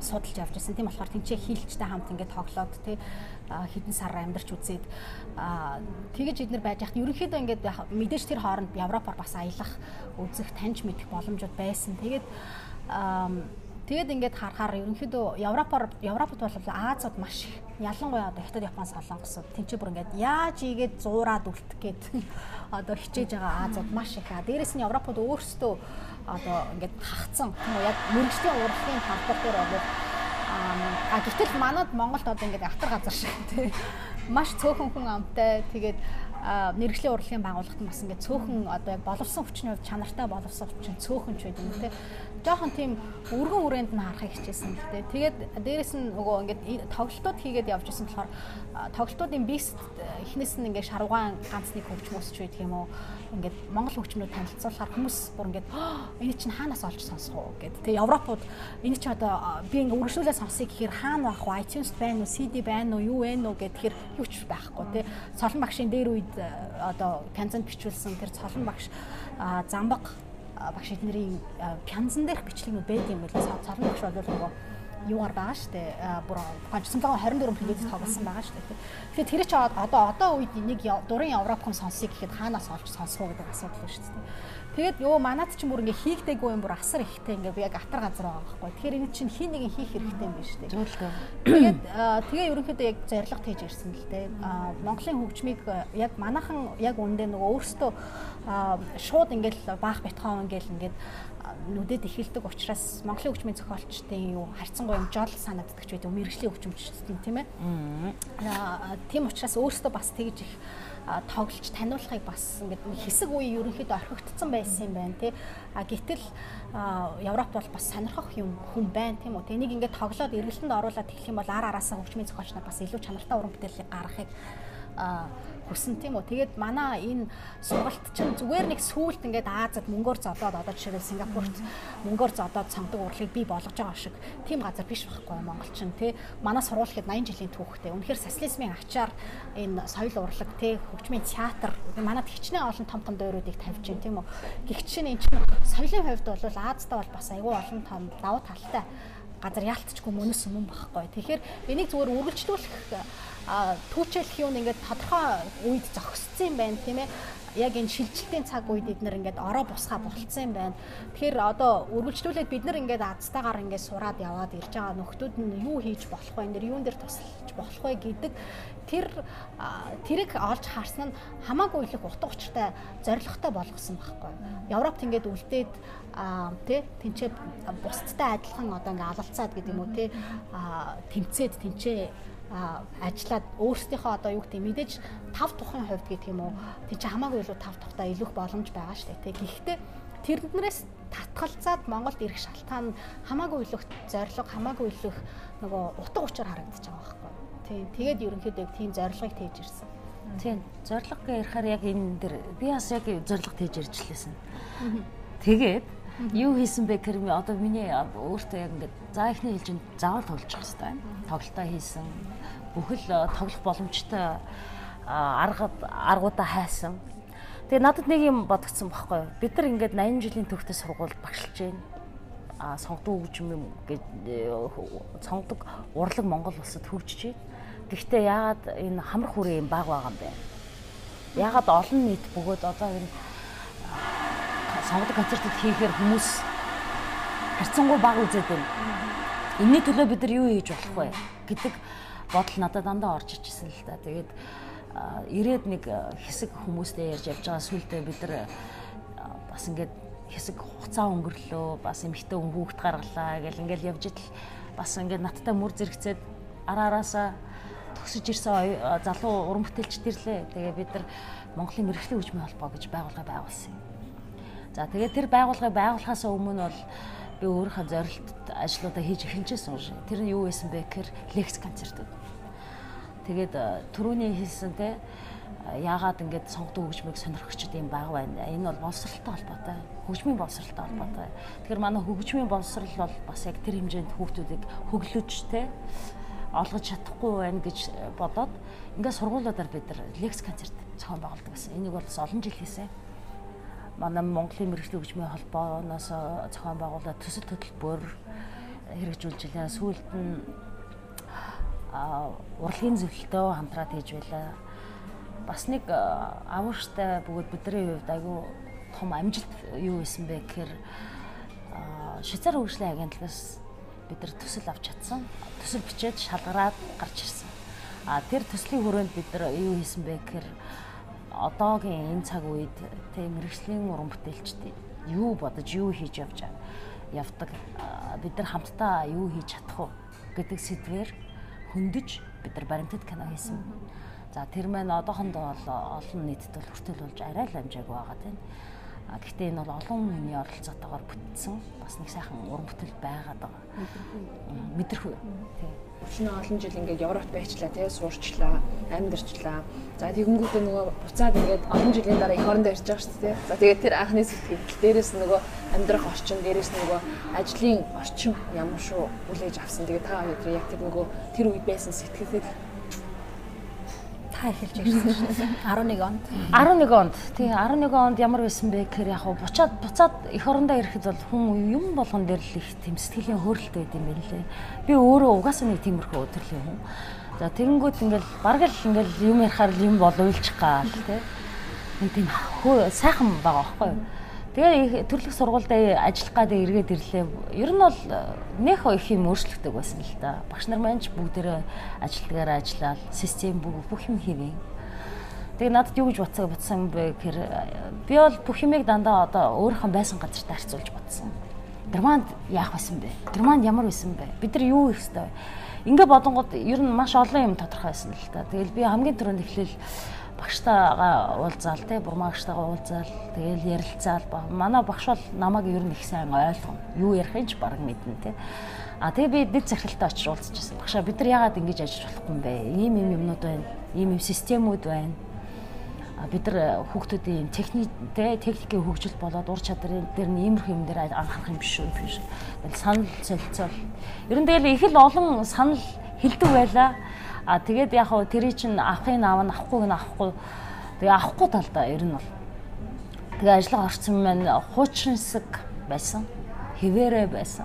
судалж явж байсан. Тийм болохоор тэнцээ хийлчтэй хамт ингээд тоглоод тий хэдэн сар амьдарч үзээд тэгэж эднэр байж хат ерөнхийдөө ингээд мэдээж тэр хооронд Европоор бас аялах үзэх таньж мэдэх боломжууд байсан. Тэгээд Тэгээд ингээд харахаар ерөнхийдөө Европоор Европод бол Азад маш их ялангуяа одоо Хятад, Япон, Солонгосод тэнцээ бүр ингээд яаж ийгээд зуураад үлдэх гээд одоо хичээж байгаа Азад маш их. Дээрээс нь Европод өөрсдөө одоо ингээд хахацсан. Тийм үү яг мэрэгжлийн урлагийн талбар дээр бол а гэтэл манад Монголд одоо ингээд автар газар шиг тийм маш цөөхөн хүн амтай тэгээд мэрэгжлийн урлагийн байгууллагт бас ингээд цөөхөн одоо яг боловсон хүчний хувьд чанартай боловсон хүчин цөөхөн ч байдаг тийм жоохон тийм өргөн үрээнд нь харахыг хичээсэн л дээ. Тэгээд дээрэс нь нөгөө ингээд тоглолтууд хийгээд явж исэн болохоор тоглолтуудын бист эхнээс нь ингээд шарвгаан ганц нэг хөгжмөс ч байдаг юм уу ингээд монгол хөгжмөд танилцуулахаар хүмүүс бүр ингээд энэ чинь хаанаас олж сонсох уу гэд. Тэгээ Европууд энэ чинь одоо би ингээд үргэлжлүүлээ сонсъё гэхээр хаана байх вэ? iTunes байна уу? CD байна уу? Юу вэ нүү гэхээр юу ч байхгүй тий. Цолон багшийн дээр үед одоо канцанд бичүүлсэн тэр цолон багш замбаг багш эднэрийн пянзан дээрх бичлэгнүүд байдаг юм байлаа. Цорын багш бол нөгөө юугаар байгаа штэ бүр 1924 плэйд тоглосон байгаа штэ. Тэгэхээр тэр чи одоо одоо үед нэг дурын Европ хүн сонсъё гэхэд хаанаас олж сонсох уу гэдэг асуудал байна штэ. Тэгээд ёо манад ч бүр ингээ хийгдэггүй юм бүр асар ихтэй ингээ яг атар газар байгаа байхгүй. Тэгэхээр энэ чинь хин нэг хийх хэрэгтэй юм биш үү? Зөвлөгөө. Тэгээд тэгээ ерөнхийдөө яг зориг хийж ирсэн л дээ. Монголын хөгжмийг яг манайхан яг үндэ нөгөө өөрсдөө шууд ингээл баах бетховен ингээл ингээд нүдэд ихэлдэг учраас Монголын хөгжмийн зохиолчдын юу харьцангуй юм жол санагддаг ч байдаг мэрэгжлийн хөгжимчдийн тийм ээ. Аа тийм учраас өөрөөсөө бас тэгж их тоглож таниулахыг бас ингээд хэсэг үе ерөнхийдөө орхигдсон байсан юм байна тий. А гэтэл Европ бол бас сонирхох юм хүн байна тийм үү. Тэнийг ингээд тоглоод эргэлтэнд оруулаад эхлэх юм бол ар араасаа хөгжмийн зохиолч нар бас илүү чанартай уран бүтээлийг гаргахыг хүсэн тийм үү. Тэгээд манай энэ сургалт чинь зүгээр нэг сүулт ингээд Азад мөнгөөр зодоод одоо жишээлбэл Сингапурт мөнгөөр зодоод сонгодог урлагийг бий болгож байгаа шиг тийм газар биш байхгүй Монгол чинь тий. Манай сургууль хэд 80 жилийн түүхтэй. Үнэхээр социализмын ачаар энэ соёл урлаг тий хөгжмийн театр манад хичнээн олон том том дууруудыг тавьж байна тийм үү. Гэхдээ чинь энэ чинь соёлын хувьд бол Аздаа бол бас айгүй олон том давуу талтай газар яалтчгүй мөнөс юм багхгүй. Тэгэхээр энийг зүгээр үргэлжлүүлэх түүчэлэх юм ингээд тодорхой үед зогссон юм байна тийм ээ яг энэ шилжилтийн цаг үед бид нэр ингээд ороо бусгаа болцсон юм байна. Тэгэхээр одоо үргэлжлүүлээд бид нар ингээд азтайгаар ингээд сураад яваад ирж байгаа нөхдүүд нь юу хийж болох вэ? Энэ юун дээр тусалж болох вэ гэдэг тэр тэрийг олж харсан нь хамаагүй их утга учиртай зоригтой болгосон байхгүй. Европт ингээд үлдээд тий тэнцээ бусдтай адилхан одоо ингээд алалцаад гэдэг юм уу тий тэмцээд тэнцээ ажиллаад өөрсдийнхөө одоо юу гэдэг мэдээж тав тухайн хувьд гэдэг юм уу? Тий чи хамаагүй илүү тав тухтаа илүүх боломж байгаа дээ тий гэхдээ тэрнээс татгалзаад Монголд ирэх шалтгаан хамаагүй илүүх зориг хамаагүй илүүх нөгөө утга учир харагдаж байгаа байхгүй тий тэгээд ерөнхийдөө тийм зорилгыг тээж ирсэн. Тийм зориг гэж ярихаар яг энэ дэр би бас яг зориг тээж ирж лээсэн тэгээд юу хийсэн бэ гэхээр одоо миний өөртөө яг ингээд за ихний хэлжинд заавал тоглож явах хэрэгтэй. Тоглолтоо хийсэн бүхэл э, тоглох боломжтой арга аргуудаа хайсан. Тэгээ надад нэг юм бодогдсон байхгүй юу? Бид нар ингээд 80 жилийн төвхтэй сургуульд багшилж байна. А сонгодог хөгжим юм гэж э, сонгодог урлаг Монгол улсад хөгжиж байна. Гэхдээ яагаад энэ хамар хүрээ юм баг байгаа юм бэ? Яагаад олон нийт бөгөөд одоо энэ сонгодог концертыг хийхээр хүмүүс харцангуй баг үзээд байна. Энийний төлөө бид нар юу хийж болох вэ гэдэг бодол надад дандаа орж ичсэн л та. Тэгээд ирээд нэг хэсэг хүмүүстэй ярьж явж байгаа сүлдээ бид нар бас ингээд хэсэг хугацаа өнгөрлөө бас эмхтэй хүүхд гаргалаа гэл ингээл явж идэл бас ингээд надтай мөр зэрэгцээд араараасаа төгсөж ирсэн залуу уран бүтээлч тэрлээ. Тэгээ бид нар Монголын мэрэгжлийн хөгжмийн холбоо гэж байгууллага байгуулсан юм. За тэгээд тэр байгууллагыг байгуулахаас өмнө бол би өөрийнхөө зорилтод ажлуудаа хийж эхэлжсэн шиг. Тэр нь юу байсан бэ гэхээр лекц концертууд. Тэгээд э, түрүүний хэлсэн те э, яагаад ингэж сонгодог хөгжмийг сонирхчд юм баг байна. Энэ бол боловсралтай холбоотой. Хөгжмийн боловсралтай холбоотой. Тэгэхээр манай хөгжмийн боловсрал бол бас яг тэр хэмжээнд хүүхдүүдийг хөглөж те олгож чадахгүй байна гэж бодоод ингээд сургуулиудаар бид нар лекц концерт зохион байгуулдаг гэсэн. Энийг бол олон жил хийсэн. Манай Монголын мэрэгжлийн хөгжмийн холбооноос зохион байгуулаад төсөл хөтөлбөр хэрэгжүүлж илаа. Сүүлд нь урлагийн зөвлөлтөө хамтраад хийж байлаа. Бас нэг авууштай бөгөөд бидний хувьд айгүй том амжилт юу исэн бэ гэхээр Швейцар хөгжлийн агентлагаас бид нар төсөл авч чадсан. Төсөл бичээд шалгараад гарч ирсэн. А тэр төслийн хүрээнд бид нар юу хийсэн бэ гэхээр одоогийн энэ цаг үед тэг мэрэгжлийн уран бүтээлчд юу бодож юу хийж явж явдаг бид нар хамтдаа юу хийж чадах вэ гэдэг сэдвээр хөндөж бид нар баримтат кино хийсэн. За тэр маань одоохондоо бол олон нийтэд бол хүртэл болж арай л амжаагүй байгаа тийм. Гэхдээ энэ бол олон хүний оролцоотойгоор бүтсэн бас нэг сайхан уран бүтээл байгаад байгаа. Мэдэрхүү. Тийм. Өчнө олон жил ингээд Европт байчлаа тий суурчлаа, амьдарчлаа. За тэгэнгүүтээ нөгөө буцаад ингээд олон жилийн дараа эх орондоо ирж байгаа шүү дээ. За тэгээд тэр анхны сэтгэл дээрээс нөгөө амьдрах орчин, дээрээс нөгөө ажлын орчин ямар шүү үлээж авсан. Тэгээд та хоёр яг тэр нөгөө тэр үед байсан сэтгэлээ та эхэлж ирсэн шүү. 11 онд. 11 онд. Тий 11 онд ямар байсан бэ гэхээр яг буцаад буцаад эх орондоо ирэхэд бол хүн юм болгон дээр л их тэм сэтгэлийн хөөрөлтэй байд юм байна лээ. Би өөрөө угаасаа нэг тиймэрхүү өдрлийн хүн. За тэгэнгүүт ингээл бараг л ингээл юм ярихаар юм бол уйлчих гал тий. Нэг тийм сайхан байгаа байхгүй юу? Тэгээ төрлөх сургуультай ажиллах гадаа эргээд ирлээ. Ер нь бол э, нэх их юм өөрчлөгдөг байсан л да. Багш нар маань ч бүгдээрээ ажилтгаараа ажиллаад систем бүх бүх юм хийвэн. Тэгээ надад юу гэж бодсоо бодсон бэ гэхээр э, би бол бүх юмыг дандаа одоо өөрийнхөө байсан газарт харьцуулж бодсон. Германд яах байсан бэ? Германд ямар байсан бэ? Бид нар юу ёстой вэ? Ингээ бодонгод ер нь маш олон юм тодорхой байсан л та. Тэгэл би хамгийн түрүүнд эхлээл багштайгаа уулзаал те бурмаагштайгаа уулзаал тэгэл ярилцаал манай багш бол намайг ер нь их сайн ойлгоно. Юу ярихыг ч баг мэднэ те. А тэгээ би дэд захиралтай очиж уулзчихсан. Багшаа бид нар яагаад ингэж ажиллаж болохгүй юм бэ? Ийм юм юмнууд байна. Ийм юм системүүд байна бид нар хүүхдүүдийн техник техникийн хөгжил болоод ур чадрын дээр нь иймэрхүү юм дээр анхаарах юм биш үү биш. Санал солилцоол. Ер нь тэгэл их л олон санал хилдэг байла. А тэгээд яг хөө тэрий чинь авахын аав нь авахгүйг нь авахгүй. Тэгээ авахгүй талдаа ер нь бол. Тэгээ ажиллага орцсон маань хуучинсаг байсан. Хിവэрэ байсан.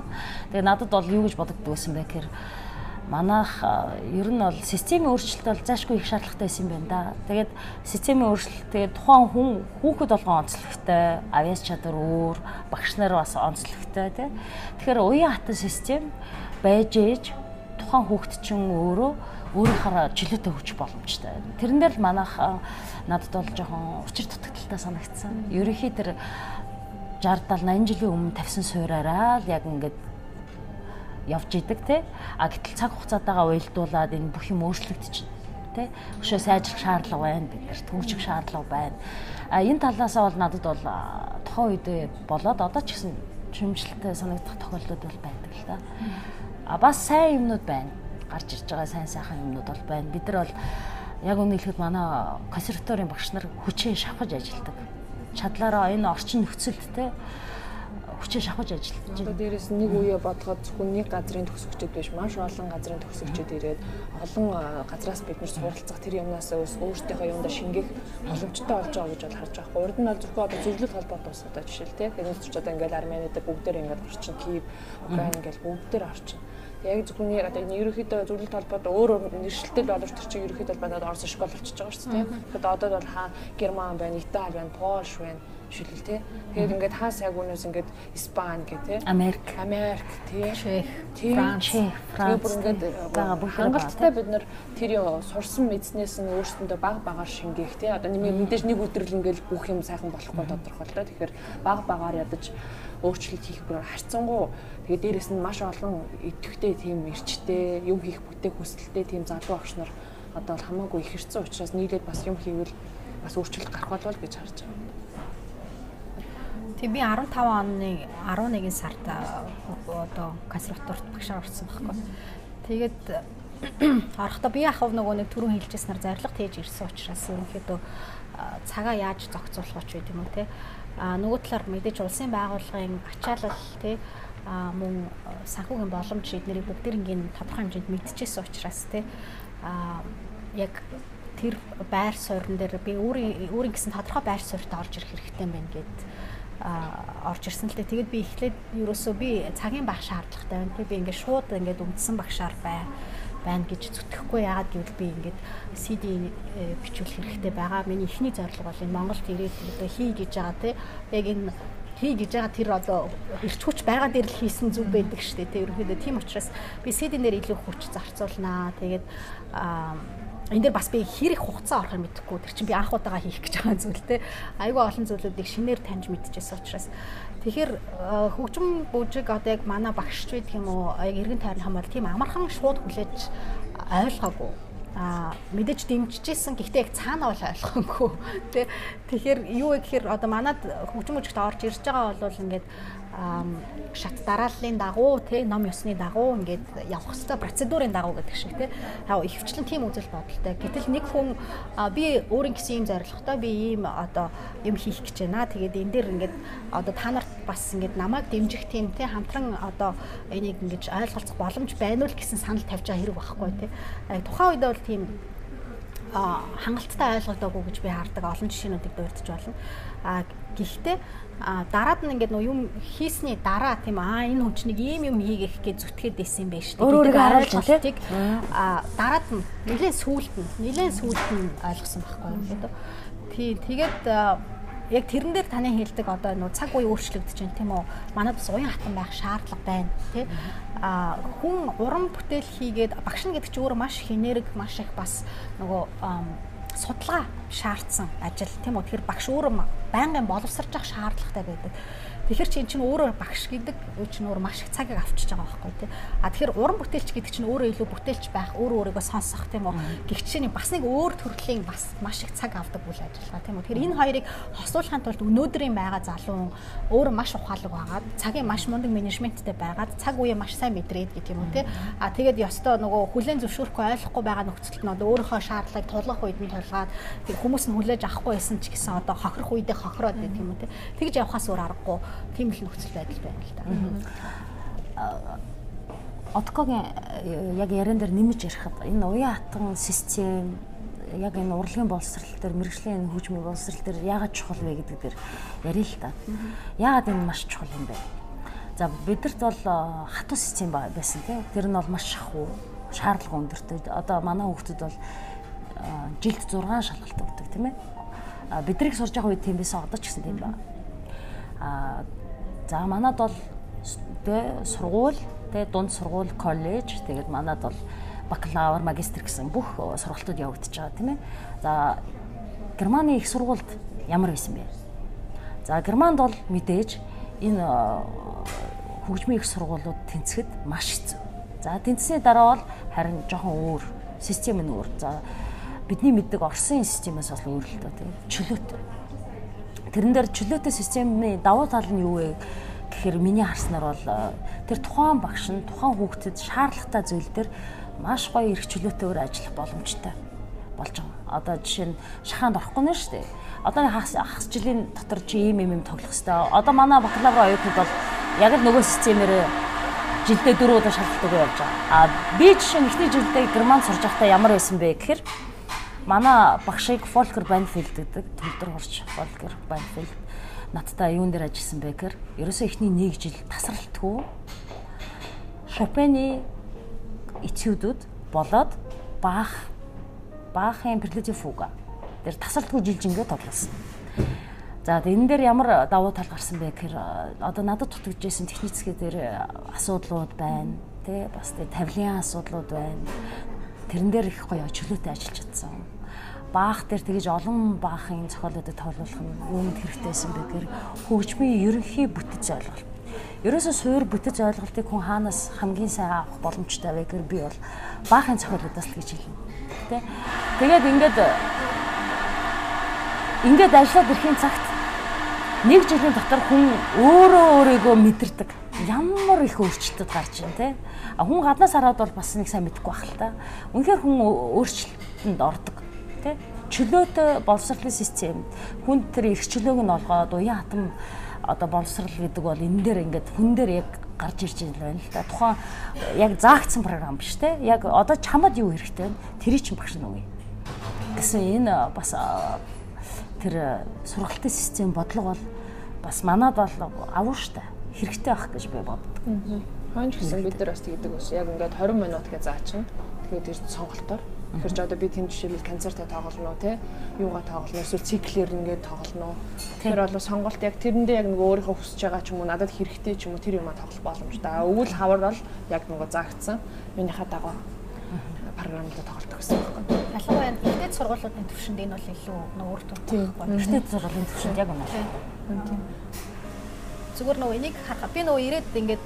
Тэгээ надад бол юу гэж бодогддог байсан бэ гэхээр манайх ер нь бол системийн өөрчлөлт бол заашгүй их шаардлагатай байсан юм байна да. Тэгээд системийн өөрчлөлт тэгээд тухайн хүн хүүхэд болгон онцлогтой, авиас чадвар өөр, багш нар бас онцлогтой тий. Тэгэхээр уян хатан систем байж ээж тухайн хүүхэд чинь өөрөө өөрийнхөө чөлөөтэй хөгжих боломжтой. Тэрэн дээр л манайх надад бол жоохон учир дутагдaltaй санагдсан. Ерөнхий тэр 60 70 80 жилийн өмнө тавьсан суураараа л яг ингээд явж идэг те. А гэтэл цаг хугацаатайгаа уялдуулаад энэ бүх юм өөрчлөгдөж те. Өшөө сайжрах шаардлага байна биднэрт хөгжих шаардлага байна. А энэ талаасаа бол надад бол тухайн үед болоод одоо ч гэсэн шимжилттэй санагдах тохиолдлууд бол байдаг л да а бас сайн юмнууд байна гарч ирж байгаа сайн сайхан юмнууд бол байна бид нар бол яг үнэ хэлэхэд манай консерваторийн багш нар хүчээ шавхаж ажилладаг чадлаараа энэ орчин нөхцөлд те хүчээ шахаж ажиллаж байна. Одоо дээрэс нэг үе бодоход зөвхөн нэг газрын төгсөгчд биш маш олон газрын төгсөгчд ирээд олон газраас бид нэр суралцах тэр юмнаас өөрсдийнхөө юмдаа шингээх боломжтой болж байгаа гэж бол харж байгаа. Урд нь бол зөвхөн одоо зөвлөлт холбоот бас одоо жишээл те. Тэгээд ч одоо ингээл Армениад бүгдээр ингээд орчин Киев, Украин ингээл бүгдээр орчин яг зөвхөн одоо энэ ерөнхийдөө зөвлөлт холбоод өөр нэршилтэй боловч тэр чинь ерөнхийдөө байна Орос школ болчихж байгаа шүү дээ. Тэгэхээр одоо бол хаа Герман байна, Итали байна, Польш байна шүлэл тий. Тэгээд ингээд хаа сайг үнээс ингээд Испани гэ тий. Америк. Америк тий. Чех, Франц, Франц. бүр ингээд хангалттай бид нар тэр сурсан мэдснээс нь өөрсөндөө баг багаар шингээх тий. Одоо нэмээ мэдээж нэг өдөр л ингээд бүх юм сайхан болохгүй тодорхой л доо. Тэгэхээр баг багаар ядаж өөрчлөлт хийх бүр харцсангуу тэгээд дээрэс нь маш олон идэвхтэй тийм эрчтэй юм хийх бүтээх хүсэлтэй тийм залуу багш нар одоо хамаагүй их хэрцэн учраас нийлээд бас юм хийвэл бас өөрчлөлт гарах болов гэж харж байгаа. Тэг би 15 оны 11 сард одоо консерваторт багшаар орсон байхгүй. Тэгээд орохдоо би ахав нөгөө нэг түрүүн хэлжсэнээр зориг тээж ирсэн учраас ерөнхийдөө цагаа яаж зохицуулах вэ гэдэг юм уу те. А нөгөө талаар мэдээж улсын байгууллагын ачаалал те а мөн санхүүгийн боломж эднэрийг бүгдээрийн тодорхой хэмжээнд мэдчихсэн учраас те а яг тэр байр суурин дээр би өөрийн өөрийн гэсэн тодорхой байр суурьт орж ирэх хэрэгтэй юм байна гэд орж ирсэн л дээ. Тэгээд би эхлээд ерөөсөө би цагийн байх шаардлагатай байна. Тэгээд би ингээд шууд ингээд үндсэн багшаар бай байна гэж зүтгэхгүй яагаад гэвэл би ингээд CD э, бичүүлэх хэрэгтэй байгаа. Миний эхний зорилго бол энэ Монголд ирээд одоо хий гэж байгаа те. Яг энэ хий гэж байгаа тэр одоо ирч хүч байгаа дээр л хийсэн зүг байдаг шүү дээ. Тэ ерөнхийдөө тийм учраас би CD-нэр илүү хүч зарцуулнаа. Тэгээд аа энэ дээр бас би хэрэг хугацаа орохыг мэдэхгүй. Тэр чинь би анх удаага хийх гэж байгаа зүйл те. Айгүй олон зүйлүүдийг шинээр таньж мэдчихсэн учраас тэгэхээр э, хөгжим бүжиг одоо яг манай багш ч байдаг юм уу яг эргэн тойрны хамаар тийм амархан шууд хүлээж ойлгоогүй. А мэдээж дэмжижсэн. Гэхдээ яг цаана бол ойлгоогүй. Тий Тэгэхээр юу вэ гэхээр одоо манад хөгжим бүжигт орж ирж байгаа бол ингээд шат дарааллын дагуу тий ном ёсны дагуу ингээд явах хэвээр процедурын дагуу гэдэг шиг тий хаа ихвчлэн тийм үзэл бодолтой. Гэтэл нэг хүн би өөрийн гэсэн юм зорилготой би ийм одоо юм хийх гэж байна. Тэгээд энэ дээр ингээд одоо та нарт бас ингээд намайг дэмжих тийм тий хамтран одоо энийг ингээд ойлголцох боломж байна уу гэсэн санал тавьж байгаа хэрэг байхгүй тий. Тухайн үед бол тийм хангалттай ойлгогдоогүй гэж би хардаг олон жишээнүүдийг дурдж болно. А гэхдээ дараад нь ингээд нөө юм хийсний дараа тийм аа энэ хүн чинь ийм юм хийгэх гэж зүтгээд исэн байх шүү дээ. Өөрөөр ойлголтыг а дараад нь нэлээд сүулт нь нэлээд сүулт нь ойлгосон байхгүй юм гэдэг. Тий тэгээд яг тэрэн дээр таны хэлдэг одоо нөө цаг үе өөрчлөгдөж байна тийм үү? Манад бас уян хатан байх шаардлага байна тий. А хүн уран бүтээл хийгээд багш нь гэдэг чинь өөрөө маш хинэрэг маш их бас нөгөө судалгаа шаардсан ажил тийм үү? Тэгэхээр багш өөрөө байнгын боловсрж явах шаардлагатай байдаг. Тэгэхээр чи эн чинь өөрөө багш гэдэг үе чинь өөр маш их цагийг авчиж байгаа байхгүй тий. А тэгэхээр уран бүтээлч гэдэг чинь өөрөө илүү бүтээлч байх, өөрөө өөрийгөө сонсох тийм үү. Гэгчний бас нэг өөр төрлийн бас маш их цаг авдаг үйл ажиллагаа тийм үү. Тэгэхээр энэ хоёрыг хослуулахын тулд өнөөдрийн байгаа залуу өөрөө маш ухаалаг байгаад цагийн маш мундаг менежменттэй байгаад цаг үеэ маш сайн мэдрээд гэх юм уу тий. А тэгээд ёстой нөгөө хүлэн зөвшөөрөхгүй ойлгохгүй байгаа нөхцөлд нь одоо өөрийнхөө шаардлагыг тулгах үед нь тулгаад хүмүүс нь хүлээж авахгүй байсан ч гэсэн одоо хохирох үедээ хохироод гэх юм уу тий. Тэгж явхаас өөр аргагүй тийм л нөхцөл байдал байна л да. Откогийн яг яран дээр нэмж ярихад энэ уян хатан систем яг энэ урлагийн боловсрал дээр мэрэгжлийн хөгжмийн боловсрал дээр яагаад чухал вэ гэдэг дээр ярил л та. Яагаад энэ маш чухал юм бэ? За бидэрт бол хатуу систем байсан тийм. Тэр нь бол маш шахуу, шаардлага өндөртэй. Одоо манай хүүхдүүд бол жилд 6 шалгалт өгдөг тийм ээ. Бидрийг сурж байгаа үед тийм байсан одоо ч гэсэн тийм байна. За манад бол сургууль, тэ дунд сургууль, коллеж тэгээд манад бол бакалавр, магистр гэсэн бүх сургалтууд явагдаж байгаа тийм ээ. За Германы их сургуульд ямар байсан бэ? За Германд бол мэдээж энэ хөгжмийн их сургуулиуд тэнцэхэд маш хэцүү. За тэнцсэний дараа бол харин жоохон өөр систем нь өөр. За бидний мэддэг Оросын системээс бол өөр л доо тийм чөлөөтэй. Тэрэн дээр чөлөөтэй системийн давуу тал нь юу вэ гэхээр миний харснаар бол тэр тухайн багш нь тухайн хүүхдэд шаардлагатай зүйл дээр маш гоё эрх чөлөөтэйгээр ажиллах боломжтой болж байгаа. Одоо жишээ нь шахаанд орохгүй нэ шүү дээ. Одоо хагас жилийн дотор чи ийм ийм юм тоглох хэвээр. Одоо манай бакалавр оюутнууд бол яг л нөгөө системээр жилдээ дөрөв удаа шалгалтыг явж байгаа. А би жишээ нь эхний жилдээ герман сурж байхдаа ямар байсан бэ гэхээр манай багшийг Volker Banfield гэдэг төлдөр хурч Volker Banfield надтай юун дээр ажилласан бэ гэхээр ерөөсөө эхний нэг жил тасралтгүй Шопены этюдүүд болоод баах баахын прелюдийн фуга дээр тасралтгүй жилжингээ тоглосон. За энэ дээр ямар давуу тал гарсан бэ гэхээр одоо надад дутагдж байсан техник зэхээ дээр асуудлууд байна. Тэ бас тэ тавилын асуудлууд байна. Тэрэн дээр их гоё чөлөөтэй ажиллаж чадсан. Баах дээр тэгэж олон баахын зохиолуудад тоолуулах нь үүнд хэрэгтэйсэн бэ гэхээр хөгжмийн ерөнхий бүтэц ойлголт ерөөсөө суур бүтэц ойлголтыг хүн хаанаас хамгийн сайн авах боломжтой вэ гэхээр би бол баахын цохиолуудаас л гэж хэлнэ. Тэ. Тэгээд ингээд ингээд ажиллаад ирэхийн цагт нэг жилийн дотор хүн өөрөө өөрийгөө мэдэрдэг. Ямар их өөрчлөлтөд гарч ийн тэ. А хүн гаднаас хараад бол бас нэг сайн мэдэхгүй байх л та. Үнэхээр хүн өөрчлөлтөнд ордог тэ. Чөлөөтэй боловсролын систем хүнд тэр их чөлөөг нь олгоод уян хатам одоо боловсрал гэдэг бол энэ дээр ингээд хүн дээр яг гарч ирж байна л да. Тухайн яг заагдсан програм биш те. Яг одоо чамд юу хэрэгтэй вэ? Тэрий чинь багш нүгэй. гэсэн энэ бас тэр сургалтын систем бодлого бол бас манад бол авуу штэ. Хэрэгтэй байх гэж би боддог. Хойч гэсэн бид нар бас тэгдэг ус. Яг ингээд 20 минут гэж заачна. Тэгээд тэр сонголтоор Тэгэхээр ч одоо би тэнд жишээлбэл концертаа тоглоно те юугаа тоглоно эсвэл циклэр ингээд тоглоно. Тэр бол сонголт яг тэрэндээ яг нөгөө өөрийнхөө хүсэж байгаа ч юм уу надад хэрэгтэй ч юм уу тэр юмаа тоглох боломжтой. Өвөл хавар бол яг нөгөө заагдсан. Минийхаа дагуу програмд тоглолдог гэсэн юм байна. Ялангуяа ихтэй сургуулиудын төвшөнд энэ бол илүү өөр төвтэй байна. Ихтэй сургуулийн төвшөнд яг үнэ. Тийм. Зүгээр нөгөө энийг харахад би нөгөө ирээд ингээд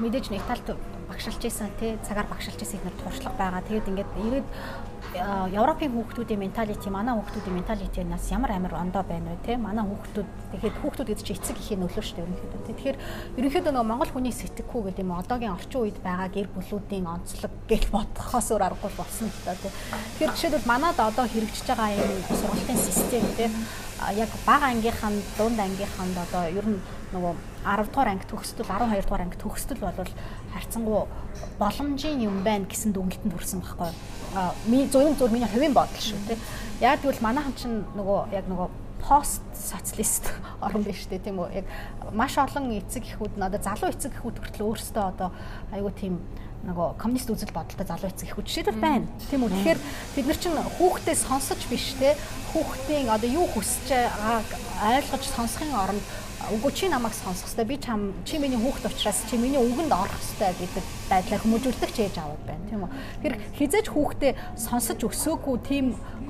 мэдээж нэг талд багшилж исэн тий цагаар багшилж исэн их туршлага байгаа. Тэгээд ингээд ирээд Европын хүүхдүүдийн менталити манай хүүхдүүдийн менталитинаас ямар амар ондоо байна вэ те? Манай хүүхдүүд тэгэхэд хүүхдүүд гэдэг чинь эцэг ихийн нөлөө шүү дээ ерөнхийдөө те. Тэгэхээр ерөнхийдөө нөгөө Монгол хүний сэтгэхүй гэдэг юм одоогийн орчин үед байгаа гэр бүлүүдийн онцлог гэж бодохоос өөр аргагүй болсон л та те. Тэгэхээр жишээлбэл манад одоо хэрэгжиж байгаа энэ сургалтын систем те яг бага ангийнхан дунд ангийнханд одоо ер нь нөгөө 10 дугаар анги төгсдөл 12 дугаар анги төгсдөл бол харьцангуй боломжийн юм байна гэсэн дүнлэлтэнд хүрсэн байхгүй. А ми зөвхөн зөв миний хувийн бодол шүү тий. Яг тэгвэл манайхан чинь нөгөө яг нөгөө пост социалист орн биш үү тийм үү яг маш олон эцэг эхүүд нь одоо залуу эцэг эхүүд хүртэл өөрсдөө одоо айгүй тийм нөгөө коммунист үзэл бодолтой залуу эцэг эхүүд жишээлбэл байна. Тийм үү. Тэгэхээр бид нар чинь хүүхдээ сонсож биш те хүүхдийн одоо юу хүсэж байгааг ойлгож сонсохын оронд үгүй чи намайг сонсох хэрэгтэй. Би чам чи миний хүүхэд учраас чи миний үгэнд орох хэрэгтэй гэдэг байдлаар хүмүүжүүлдэг ч ээж аваад байна тийм үү. Тэр хизээж хүүхдээ сонсож өсөөгүй тийм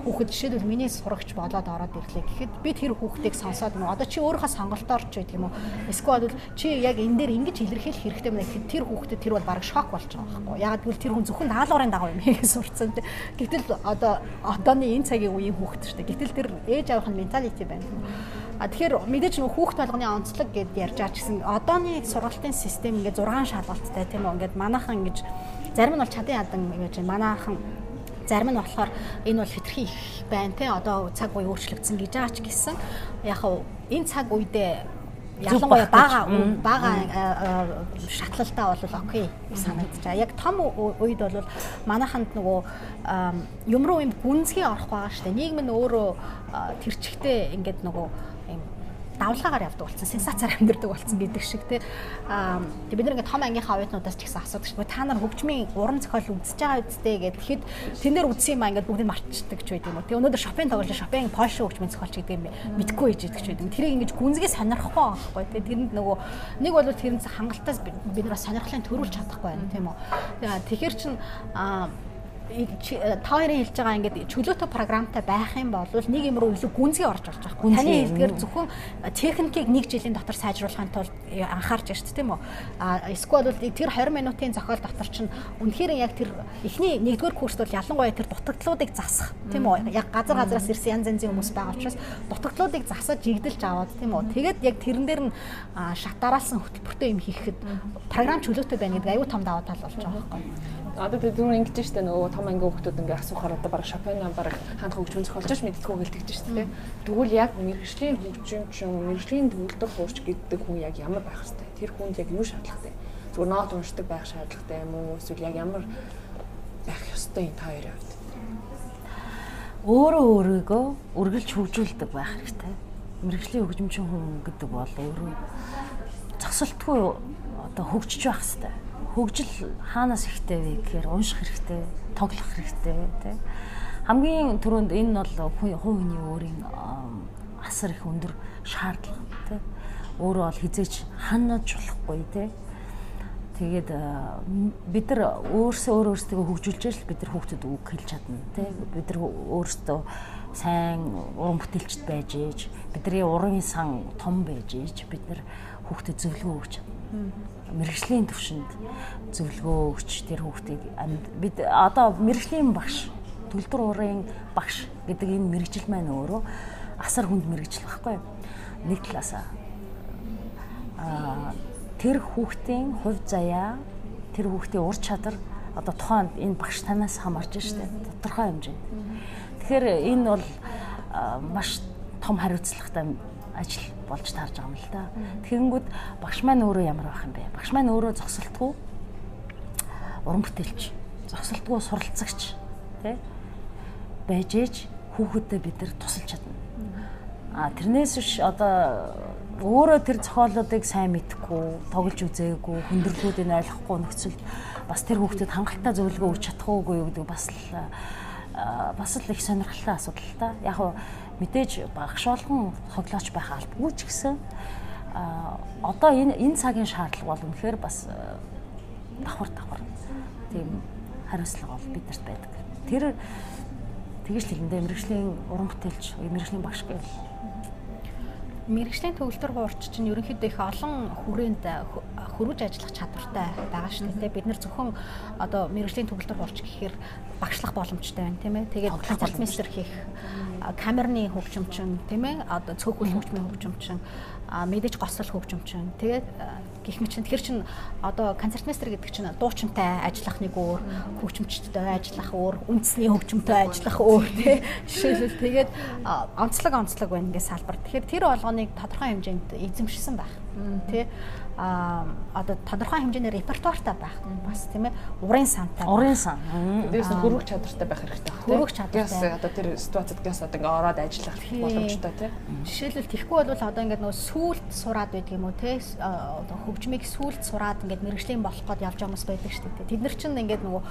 хүүхэд жишээлбэл миний сурагч болоод ороод ирлээ гэхэд би тэр хүүхдийг сонсоод нөө одоо чи өөрийнхөө сонголтоор ч байдаг юм уу эсвэл чи яг энэ дээр ингэж илэрхийлэх хэрэгтэй мэй гэхэд тэр хүүхдэд тэр бол баг шок болж байгаа байхгүй. Ягаад гэвэл тэр хүн зөвхөн даалгаврын дагав юм хийх сурцсан гэтэл одоо одооны энэ цагийн үеийн хүүхэд шүү дээ. Гэтэл тэр ээж авах менталити байна А тэгэхээр мэдээж нөх хүүхд толгоны онцлог гэд ярьж байгаа ч гэсэн одооны сургалтын систем ингээд 6 шалгалттай тийм үү? Ингээд манайхан ингэж зарим нь бол чадын ядан гэж манайхан зарим нь болохоор энэ бол хэтэрхий их байна те. Одоо цаг үе өөрчлөгдсөн гэж байгаа ч гэсэн яг хав энэ цаг үедээ ялангуяа бага бага шатлалтаа бол окей санагдаж байгаа. Яг том үед бол манайханд нөгөө юм руу юм гүнзгий орох байгаа дээ. Нийгэм нь өөрөө тэр чигтээ ингээд нөгөө давлгаагаар явдаг болсон, сенсацаар амьдэрдэг болсон гэдэг шиг тий. Аа бид ингээд том ангийнхаа оюутнуудаас ч гэсэн асуудаг шүү. Та нар хөгжмийн уран зохиол үзэж байгаа үсттэй гэхэд тэн дээр үзсэн юм аа ингээд бүгдийг марчдаг ч байд юм уу. Тэг өнөөдөр шопинг тоглож шопинг польш хөгжмийн зохиолч гэдэг юм мэдгүй ээж идэх ч байд юм. Тэрийг ингээд гүнзгий сонирхгүй байхгүй тий. Тэрэнд нөгөө нэг бол тэрнээс хангалттай бид нар сонирхлын төрүүлж чадахгүй байна тийм үү. Тэгэхээр чин аа та хоёрын хэлж байгаа ингээд чөлөөтэй програмтай байх юм бол нэг юм руу илүү гүнзгий орж орж байгаа. Таны хэлдгээр зөвхөн техникийг нэг жилийн дотор сайжруулахын тулд анхаарч байна шүү дээ тийм үү? А эсвэл тэр 20 минутын зохиол дотор чинь үнэхээр яг тэр эхний нэгдүгээр курст бол ялангуяа тэр дутагдлуудыг засах тийм үү? Яг газар газараас ирсэн янз янзын хүмүүс байгаа учраас дутагдлуудыг засаж жигдэлж аваад тийм үү? Тэгээд яг тэрэн дээр нь шатаараалсан хөтөлбөртэй юм хийхэд програм чөлөөтэй байна гэдэг аюу том даваа тал болж байгаа байхгүй юу? Одоо бид зүгээр ингэж штэ нөгөө том ангийн хүмүүс ингээ асуухаар одоо баг Шопена баг хаант хөгжмөн зохиолч мэдтгүү гэлдэгдэж штэ тий. Тэгвэл яг мэрэгжлийн хөгжимчин, мэрэгжлийн төвлөрөх хуурч гэдэг хүн яг ямар байх хэвтэй? Тэр хүнд яг юу шаардлагатай? Зүгээр нот уншдаг байх шаардлагатай юм уу? Эсвэл яг ямар байх ёстой энэ та хоёрын хувьд? Өөрөө өөрийгөө үргэлж хөгжүүлдэг байх хэрэгтэй. Мэрэгжлийн хөгжимчин хүн гэдэг бол өөрөө зогсолтгүй одоо хөгжиж байх хэрэгтэй хөгжил хаанаас ихтэй вэ гэхээр унших хэрэгтэй, тоглох хэрэгтэй тий. Хамгийн түрүүнд энэ бол хувь хүний өөрийн асар их өндөр шаардлага тий. Өөрөө бол хизээч ханаж болохгүй тий. Тэгээд бид нар өөрсөө өөр өөрсдөө хөгжүүлж л бид нар хүүхдэд үг хэлж чадна тий. Бид нар өөрсдөө сайн уран бүтээлчд байж ээж бидний уран сан том байж ээж бид нар хүүхдэд зөвлөгөө өгч чадна мэрэгжлийн төвшөнд зөвлөгөө өгч тэр хүүхдийг бид одоо мэрэгжлийн багш төлдөр уурын багш гэдэг энэ мэрэгжил маань өөрөө асар хүнд мэрэгжил багхгүй нэг талаас аа тэр хүүхдийн хувь заяа тэр хүүхдийн ур чадвар одоо тухайн энэ багш танаас хамаарч штэ тодорхой хэмжээнд тэгэхээр энэ бол маш том хариуцлагатай ажил болж таарж байгаа юм л да. Тэгэнгүүт багш маань өөрөө ямар байх юм бэ? Багш маань өөрөө зогсолтгүй уран бүтээлч, зогсолтгүй суралцагч тий байж ээж хүүхэдтэй бид нар тусалж чадна. А тэрнээс биш одоо өөрөө тэр зохиолуудыг сайн мэдхгүй, тоглож үзээгүй, хүндрэлүүдийг ойлгохгүй нөхцөлд бас тэр хүүхдэд хангалттай зөвлөгөө өгч чадах уугүй юу гэдэг бас л бас л их сонирхолтой асуудал та. Яг мэдээж багш болгон хоглооч байх албагүй ч гэсэн одоо энэ энэ цагийн шаардлага бол үнэхээр бас давхар давхар тийм хариуцлага бол бидэрт байдаг. Тэр тэгэж хэлэндээ мэрэгжлийн уран бүтээлч, мэрэгжлийн багш гэвэл мэрэгжлийн төвлөрд хуурч чинь ерөнхийдөө их олон хүрээнд хөрвж ажиллах чадвартай байгаа шүү дээ. Бид нар зөвхөн одоо мэрэгжлийн төвлөрд хуурч гэхээр багшлах боломжтой байна тийм ээ. Тэгээд концертмейстер хийх камерны хөгжимчин тийм ээ. Одоо цөөхөл хөгжмийн хөгжимчин мэдээж госол хөгжимчин. Тэгээд гих мэт чинь тэр чин одоо концертмейстер гэдэг чинь дуучинтай ажиллах нэг өөр, хөгжимчтэй ажиллах өөр, үндэсний хөгжимтэй ажиллах өөр тий. Жишээлбэл тэгээд онцлог онцлог байна гэсэн салбар. Тэгэхээр тэр болгоныг тодорхой хэмжээнд эзэмшсэн байх. Тий а одоо тодорхой хэмжээний репертуартай байх. Бас тийм ээ урын сантай урын сан. Дээрс нь хөрвөх чадвартай байх хэрэгтэй байна хөрвөх чадвартай. Одоо тэр ситуацид гэс одоо ингээ ороод ажиллах боломжтой тийм жишээлбэл тэгэхгүй бол одоо ингээ нөгөө сүулт сураад байдаг юм уу те одоо хөгжмийг сүулт сураад ингээ мэрэгжлийн болох гээд явж байгаа хүмүүс байдаг шүү дээ. Тэд нар чинь ингээ нөгөө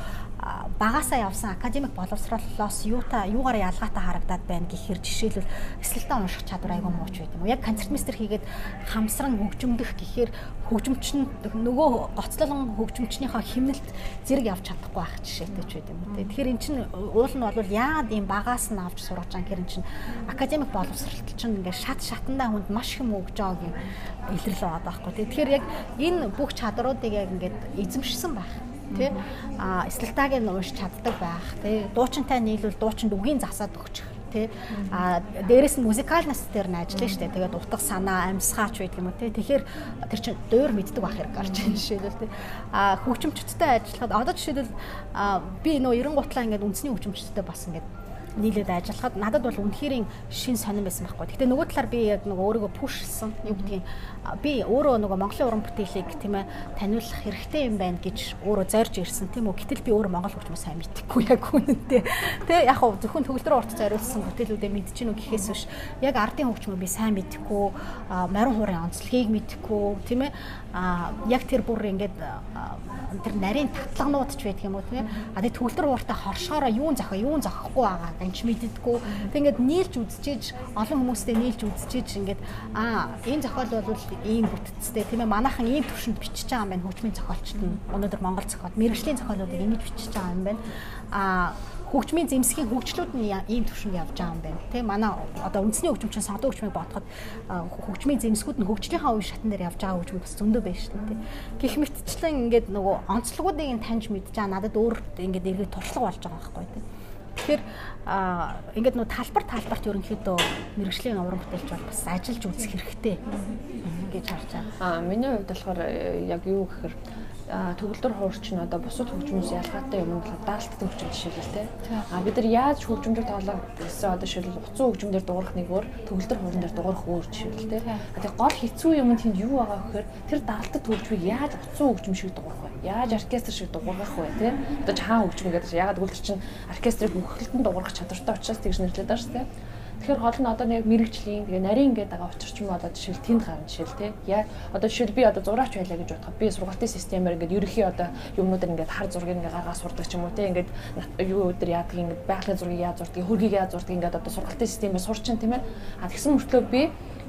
багасаа явсан академик боловсролоос юутай юугаар ялгаатай харагдаад байна гэхээр жишээлбэл эсэлтэн унших чадвар айгүй мууч байт юм уу? Яг концерт мистер хийгээд хамсран хөгжимдөх гэхээр хөгжимчин нөгөө гоцлолон хөгжимчнийхаа химнэлт зэрэг явж чадахгүй байх жишээтэй ч байт юм уу. Тэгэхээр эн чинь уул нь бол яагаад ийм багаас нь авч сургаж байгаа гэхээр эн чинь академик боловсролт чинь ингээд шат шатандаа хүнд маш их өгж байгааг юм илэрлээ байгаа байхгүй. Тэгэхээр яг энэ бүх чадруудыг яг ингээд эзэмшсэн байх тий а эсэлтааг нь унш чаддаг байх тий дуучинтай нийлүүл дуучинд үгийн засаад өгчих тий. А дээрэс нь музикал нас дээр нь ажиллана шүү дээ тэгээд утга санаа амьсгаач байдаг юм уу тий. Тэгэхээр тэр чинь дуур мэддэг байх хэрэг гарч байна жишээлбэл тий. А хөгжимчдтэй ажиллахад одоо жишээлбэл би нөө 90 гутлаа ингээд үндэсний хөгжимчдтэй бас ингээд нийлээд ажиллахад надад бол үнэхээр шин сонирн байсан байхгүй. Гэтэ нөгөө талаар би яг нөгөө өөрийгөө пушсан. Юу гэдгийг би өөрөө нөгөө Монголын уран бүтээлийг тийм ээ таниулах хэрэгтэй юм байна гэж өөрөө зорж ирсэн тийм үү. Гэтэл би өөрөө монгол хөгжмөө сайн мэдхгүй яг үнэнтэй. Тэ яг хав зөвхөн төгөлдрөө урт зориулсан бүтээлүүдээ мэдчихэв үү гэхээс биш. Яг ардын хөгжмөө би сайн мэдхгүй, марин хуурын онцлогийг мэдхгүй тийм ээ. А яг тэр бүр ингээд тэр нарийн татлагнууд ч байдаг юм уу тийм. А тэгээ төгөлдөр ууртаа хоршоороо юун зохио, юун зохихгүй байгаа ганч мэддэггүй. Тэг ингээд нийлж үзчихэж олон хүмүүстэй нийлж үзчихэж ингээд аа энэ зохиол бол ийм бүтцтэй тийм ээ. Манайхан ийм төвшөнд бичиж байгаа юм байна хөгжмийн зохиолчд нь. Өнөөдөр Монгол зохиол, мэрэгжлийн зохиолуудыг ингэж бичиж байгаа юм байна. Аа хөгжмийн зэмсгийн хөгжлүүд нь ийм төвшөнд явж байгаа юм байна. Тэ манай одоо үндэсний хөгжимчин содон хөгжмийг бодоход хөгжмийн зэмсгүүд нь хөгжлийнхаа үе шатн дээр явж байгаа хөгжмүүд бас зөндөө байна шүү дээ. Гэх мэтчлэн ингээд нөгөө онцлогуудыг нь таньж байгаа надад өөр ингээд эргээд туршлага болж байгаа байхгүй тийм. Тэгэхээр а ингээд нөө талбар талбарт ерөнхийдөө мэрэгжлийн уран бүтээлч бол бас ажиллаж үзэх хэрэгтэй гэж харж байгаа. А миний хувьд болохоор яг юу гэхээр төгөлдөр хуурч нь одоо бусад хөгжмөөс ялгаатай юм бол даалттай хөгжим жишээлбэл тий. А бид нар яаж хөгжмөөр тоолоо гэсэн одоо жишээлбэл уцсан хөгжмөөр дуурах нэг өөр төгөлдөр хуурн дээр дуурах өөр жишээлбэл тий. А тэг гол хэцүү юм нь тэнд юу байгаа гэхээр тэр даалттай хөгжмийг яаж уцсан хөгжим шиг дуурах вэ? Яаж оркестр шиг дуурах вэ тий? Одоо хаан хөгжим гэдэг ягаад гэвэл чинь оркестрыг бүхэлдэн дуурах чадвартай учраас тэгж нэрлэдэг шүү тий. Тэгэхээр гол нь одоо нэг мэрэгжлийн тэгээ нарийн ингээд байгаа учир ч юм одоо жишээл тэнд гарна жишээл тий. Яа? Одоо жишээл би одоо зураач байлаа гэж бодоход би сургалтын системээр ингээд ерөнхий одоо юмнуудаар ингээд хар зургийг ингээд гаргаж сурдаг ч юм уу тий. Ингээд юу өдөр яадаг ингээд байгалийн зургийг яаж зурдаг, хөргийг яаж зурдаг ингээд одоо сургалтын системээр сурчин тийм ээ. А тэгсэн мөртлөө би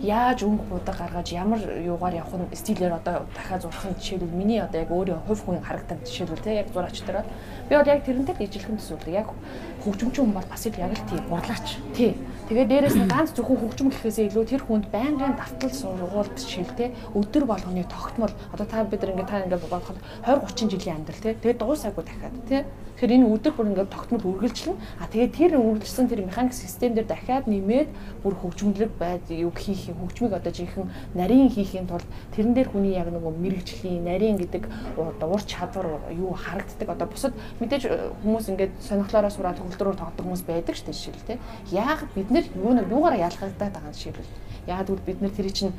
яаж өнгө будаг гаргаж ямар юугаар явах нь стилээр одоо дахиад зурах нь жишээлбэл миний одоо яг өөрийн хувь хүн харагдсан жишээлбэл тий яг зураач дээр би бол яг тэрнтэй ижилхэн төсөөлөг яг хөгжимчин хүн бол бас яг л тийм урлаач. Тий Тэгээ дээрэс нь ганц зөвхөн хөгжим гэхээсээ илүү тэр хүнд байнгын давтал сургуульд шилтэй өдөр болгоны тогтмол. Одоо та бид ингээд та ингээд бодоход 20 30 жилийн амьдрал тий Тэгээ дуусаагүй дахиад тий Тэгэхээр энэ өдөр бүр ингээд тогтмол үргэлжлэн а тэгээ тэр үргэлжлсэн тэр механик систем дээр дахиад нэмээд бүр хөгжмөлөг байд юу хийх юм хөгжмийг одоо жинхэнэ нарийн хийхийн тулд тэрэн дээр хүний яг нөгөө мэрэгжлийн нарийн гэдэг ур чадвар юу харагддаг. Одоо бусад мэдээж хүмүүс ингээд сонирхлоороо сураад төгөлдрөөр тоглодог хүмүүс байдаг шүү дээ жишээл тий яг бид нар юу юугаараа ялгагдаад байгаа юм жишээлбэл яг бол бид нар тэр чинь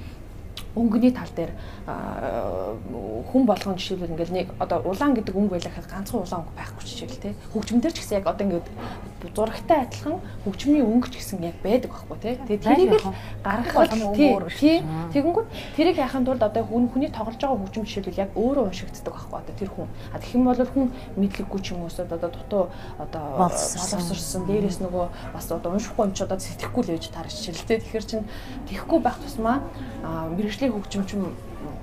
өнгөний тал дээр хүн болгон жишээлбэл ингээл нэг одоо улаан гэдэг өнгө байлаа гэхэд ганцхан улаан өнгө байхгүй жишээл те. Хөгжмөн дээр ч гэсэн яг одоо ингээд зурагтай адилхан хөгжмийн өнгө ч гэсэн яг байдаг байхгүй те. Тэгээ тэрийг л гаргах өөр тий тэгэнгүүт тэрийг яхахын тулд одоо хүн хүний тоглож байгаа хөгжим жишээлбэл яг өөрөө уншигддаг байхгүй одоо тэр хүн. А тэгэх юм бол хүн мэдлэггүй ч юм уус одоо дутуу одоо боловсрсан. дээрээс нөгөө бас одоо уншихгүй юм ч одоо сэтгэхгүй л ээж таарч жишээл те. Тэгэхээр чин тэхгүй байх тусмаа мэрэгжлийн хөгжимч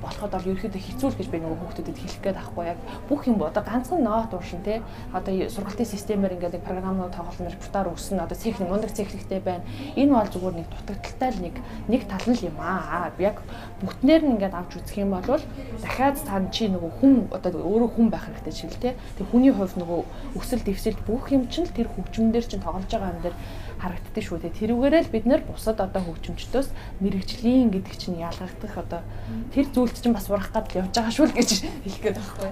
болоход бол ерөөхдөө хэцүү л гэж би нөгөө хүүхдүүдэд хэлэх гээд ахгүй яг бүх юм одоо ганцхан нот уушин те. Одоо сургалтын системээр ингээд програмнууд тоглоно репертуар өгсөн одоо техник мундаг техниктэй байна. Энэ бол зүгээр нэг дутагдaltaй л нэг нэг тал нь юм аа. Яг бүтнээр нь ингээд авч үзэх юм бол дахиад цаана чи нөгөө хүн одоо өөрөө хүн байх хэрэгтэй чиг л те. Тэг хүний хувьд нөгөө өсөл дэвсэлт бүх юм чинь л тэр хөгжмөн дээр чинь тоглож байгаа юм дээр харагддаг шүү дээ. Тэрүүгээрээ л бид нэр бусад одоо хөгжимчдөөс мэрэгжлийн гэдэг чинь ялгагдах одоо тэр зүйлд чинь бас урах гад явж байгаа шүү л гэж хэлэх гээд байхгүй.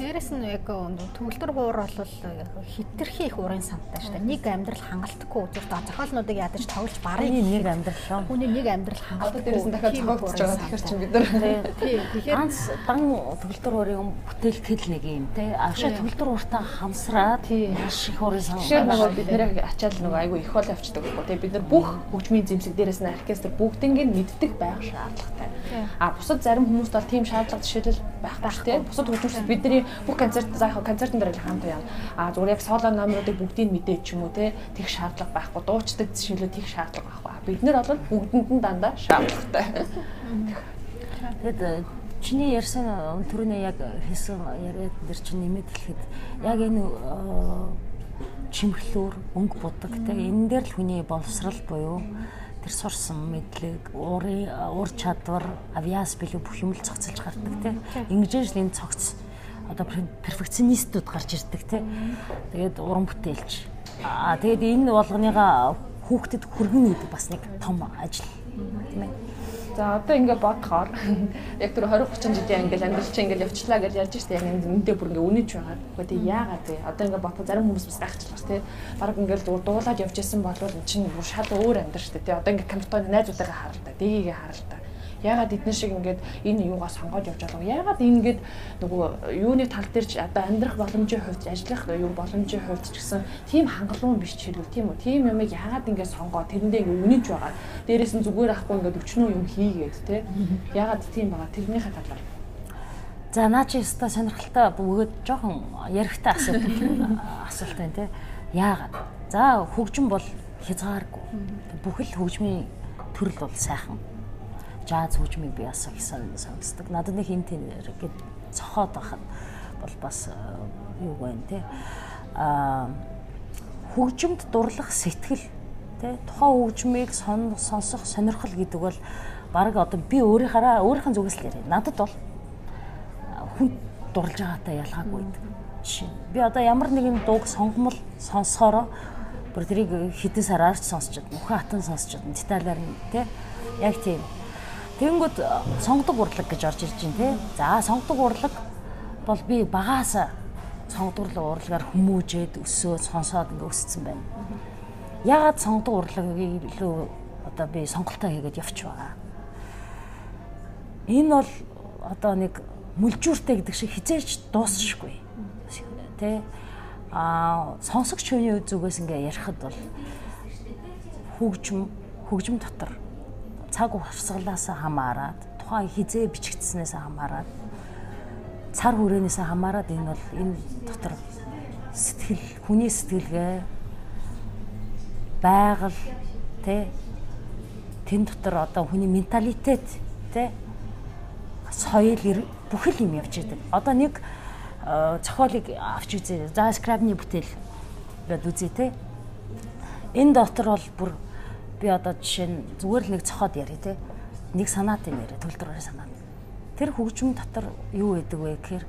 Дээрэс нь яг төгөлдөр хуур бол хитрхи их урын сантай шүү дээ. Нэг амьдрал хангалтгүй зүгээр зохиолнуудыг ядаж тоглож барыг нэг амьдрал. Хүний нэг амьдрал хангалтгүй. Дээрэс нь дахиад зохиогдож байгаа тэгэхээр чинь бид нар тий тэгэхээр анс дан төгөлдөр хуурын бүтээл тэл нэг юм те. Ашаа төгөлдөр хууртаа хамсраад маш их урын сан. Тэгэхээр нөгөө бид нэр ачаал нөгөө айгүй их бол явцдаг байхгүй те. Бид нар бүх хөгжмийн зэмсэг дээрэс нь оркестр бүгднийг мэддэг байх шаардлагатай. А бусад зарим хүмүүст бол тийм шаардлага жишээлбэл байх байх те. Бусад хөгжмөс бидний бүх концерт за яг концертын дээр хамт явна. А зүгээр яг соло номеруудыг бүгдийг мэдээ ч юм уу те тех шаардлага байхгүй. Дуучдаг жишээлбэл тех шаардлага байхгүй. Бид нэр бол бүгдэнд нь дандаа шаардлагатай. Тэгэд чиний ярьсан түрүүний яг хэлсэн яриад дээр чинь нэмэт хэлэхэд яг энэ чимхлүүр өнгө будаг те энэ дээр л хүний боловсрал буюу тэр сурсан мэдлэг, уурын ур чадвар, авиас билүү бүх юм л цогцолж гардаг тийм. Ингэж л энэ цогц одоо перфекционистууд гарч ирдэг тийм. Тэгээд уран бүтээлч. Аа тэгээд энэ болгоныга хүүхдэд хүргэн гэдэг бас нэг том ажил тийм ээ. За одоо ингээд бодохоор яг тэр 20 30 жилийн ингээд амьдрал чинь ингээд явчлаа гэж ярьж штэ яг энэ үндэ бүр ингээд үнэж байгаа. Гэхдээ тэг яагаад вэ? Одоо ингээд бодоход зарим хүмүүс бас гайхчихлаа тий. Бараг ингээд дуулаад явж исэн бол энэ чинь бүр шал өөр амьдрал штэ тий. Одоо ингээд камертон найзуудаараа харалта, дээгээ харалта Ягаад эдгээр шиг ингээд энэ юугаа сонгоод явж вэ? Ягаад ингээд нөгөө юуны тал дээр ч одоо амьдрах боломжийн хувьд ажиллах юу боломжийн хувьд ч гэсэн тийм хангалуун биш ч хэрэг тийм үү? Тийм юмыг ягаад ингээд сонгоо тэрэндээ үнэнч байгаа. Дээрээс нь зүгээр ахгүй ингээд өчнөө юм хийгээд те. Ягаад тийм байгаа? Тэрнийхээ талаар За наа чи өстой сонирхолтой бөгөөд жоохон ярихтай асуулт асуулт байна те. Яагаад? За хөгжим бол хязгааргүй. Бүхэл хөгжмийн төрөл бол сайхан жаз хөгжмийг би бас их сонсдог. Надад нэг хин тэнэр гэд цохоод байхад бол бас э, юу вэ те а хөгжимд дурлах сэтгэл те тухайн хөгжмийг сонсох сонирхол гэдэг бол баг одоо би өөрийнхаараа өөрийнхөө зүгээс л яриа. Надад бол хүн дурлж байгаатай ялгаагүй гэдэг. Жишээ. Би одоо ямар нэгэн дууг сонгомол сонсохороо бүр тэрийг хэдэн сараар ч сонсч чадна. Мөхөн хатан сонсч чадна. Деталаар нь те яг тийм Тэнгүүд э, сонгодог урлаг гэж орж ирж байна тий. За сонгодог урлаг бол би багаас сонгодог урлагаар хүмүүжээд өсөөд сонсоод ингээ өссөн байна. Яагаад сонгодог урлагийг илүү одоо би сонголтоо хийгээд явж байгаа. Энэ бол одоо нэг мүлжүүртэй гэдэг шиг хизээч дуусшгүй. Тэ а сонсогч хүний зүгээс ингээ ярихад бол хөгжим хөгжим дотор цаг урсгалаас хамаарат тухайн хизээ бичигдснээс хамаарат цар хүрээнээс хамаарат энэ бол энэ дотор сэтгэл хүний сэтгэлгээ байгаль тэ тэн дотор одоо хүний менталитет тэ соёл бүхэл юм явж байдаг. Одоо нэг э, зохиолыг авч үзье. За скрабны бүтээл гэдэг үзье тэ. Энэ дотор бол бүр би одоо жишээ нь зүгээр л нэг цохоод яри те. Нэг санаат юм яриа төлөвлөрөөр санаат. Тэр хөгжим дотор юу байдаг вэ гэхээр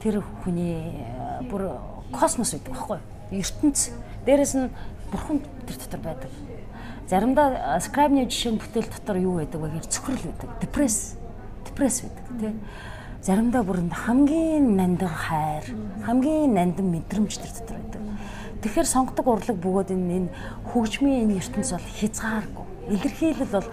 тэр хүний э, бүр космос байдаг байхгүй ертөнц. Дээрэс нь бурхан тэр дотор байдаг. Заримдаа скрайбны жишээ бүтээл дотор юу байдаг вэ гэхээр цөхрөл байдаг депресс. Депресс байдаг тий заримдаа бүр хамгийн нандин хайр хамгийн нандин мэдрэмж тэр дотор байдаг Тэгэхээр сонгодог урлаг бөгөөд энэ энэ хөгжмийн энэ ертөнц бол хязгааргүй. Илэрхийлэл бол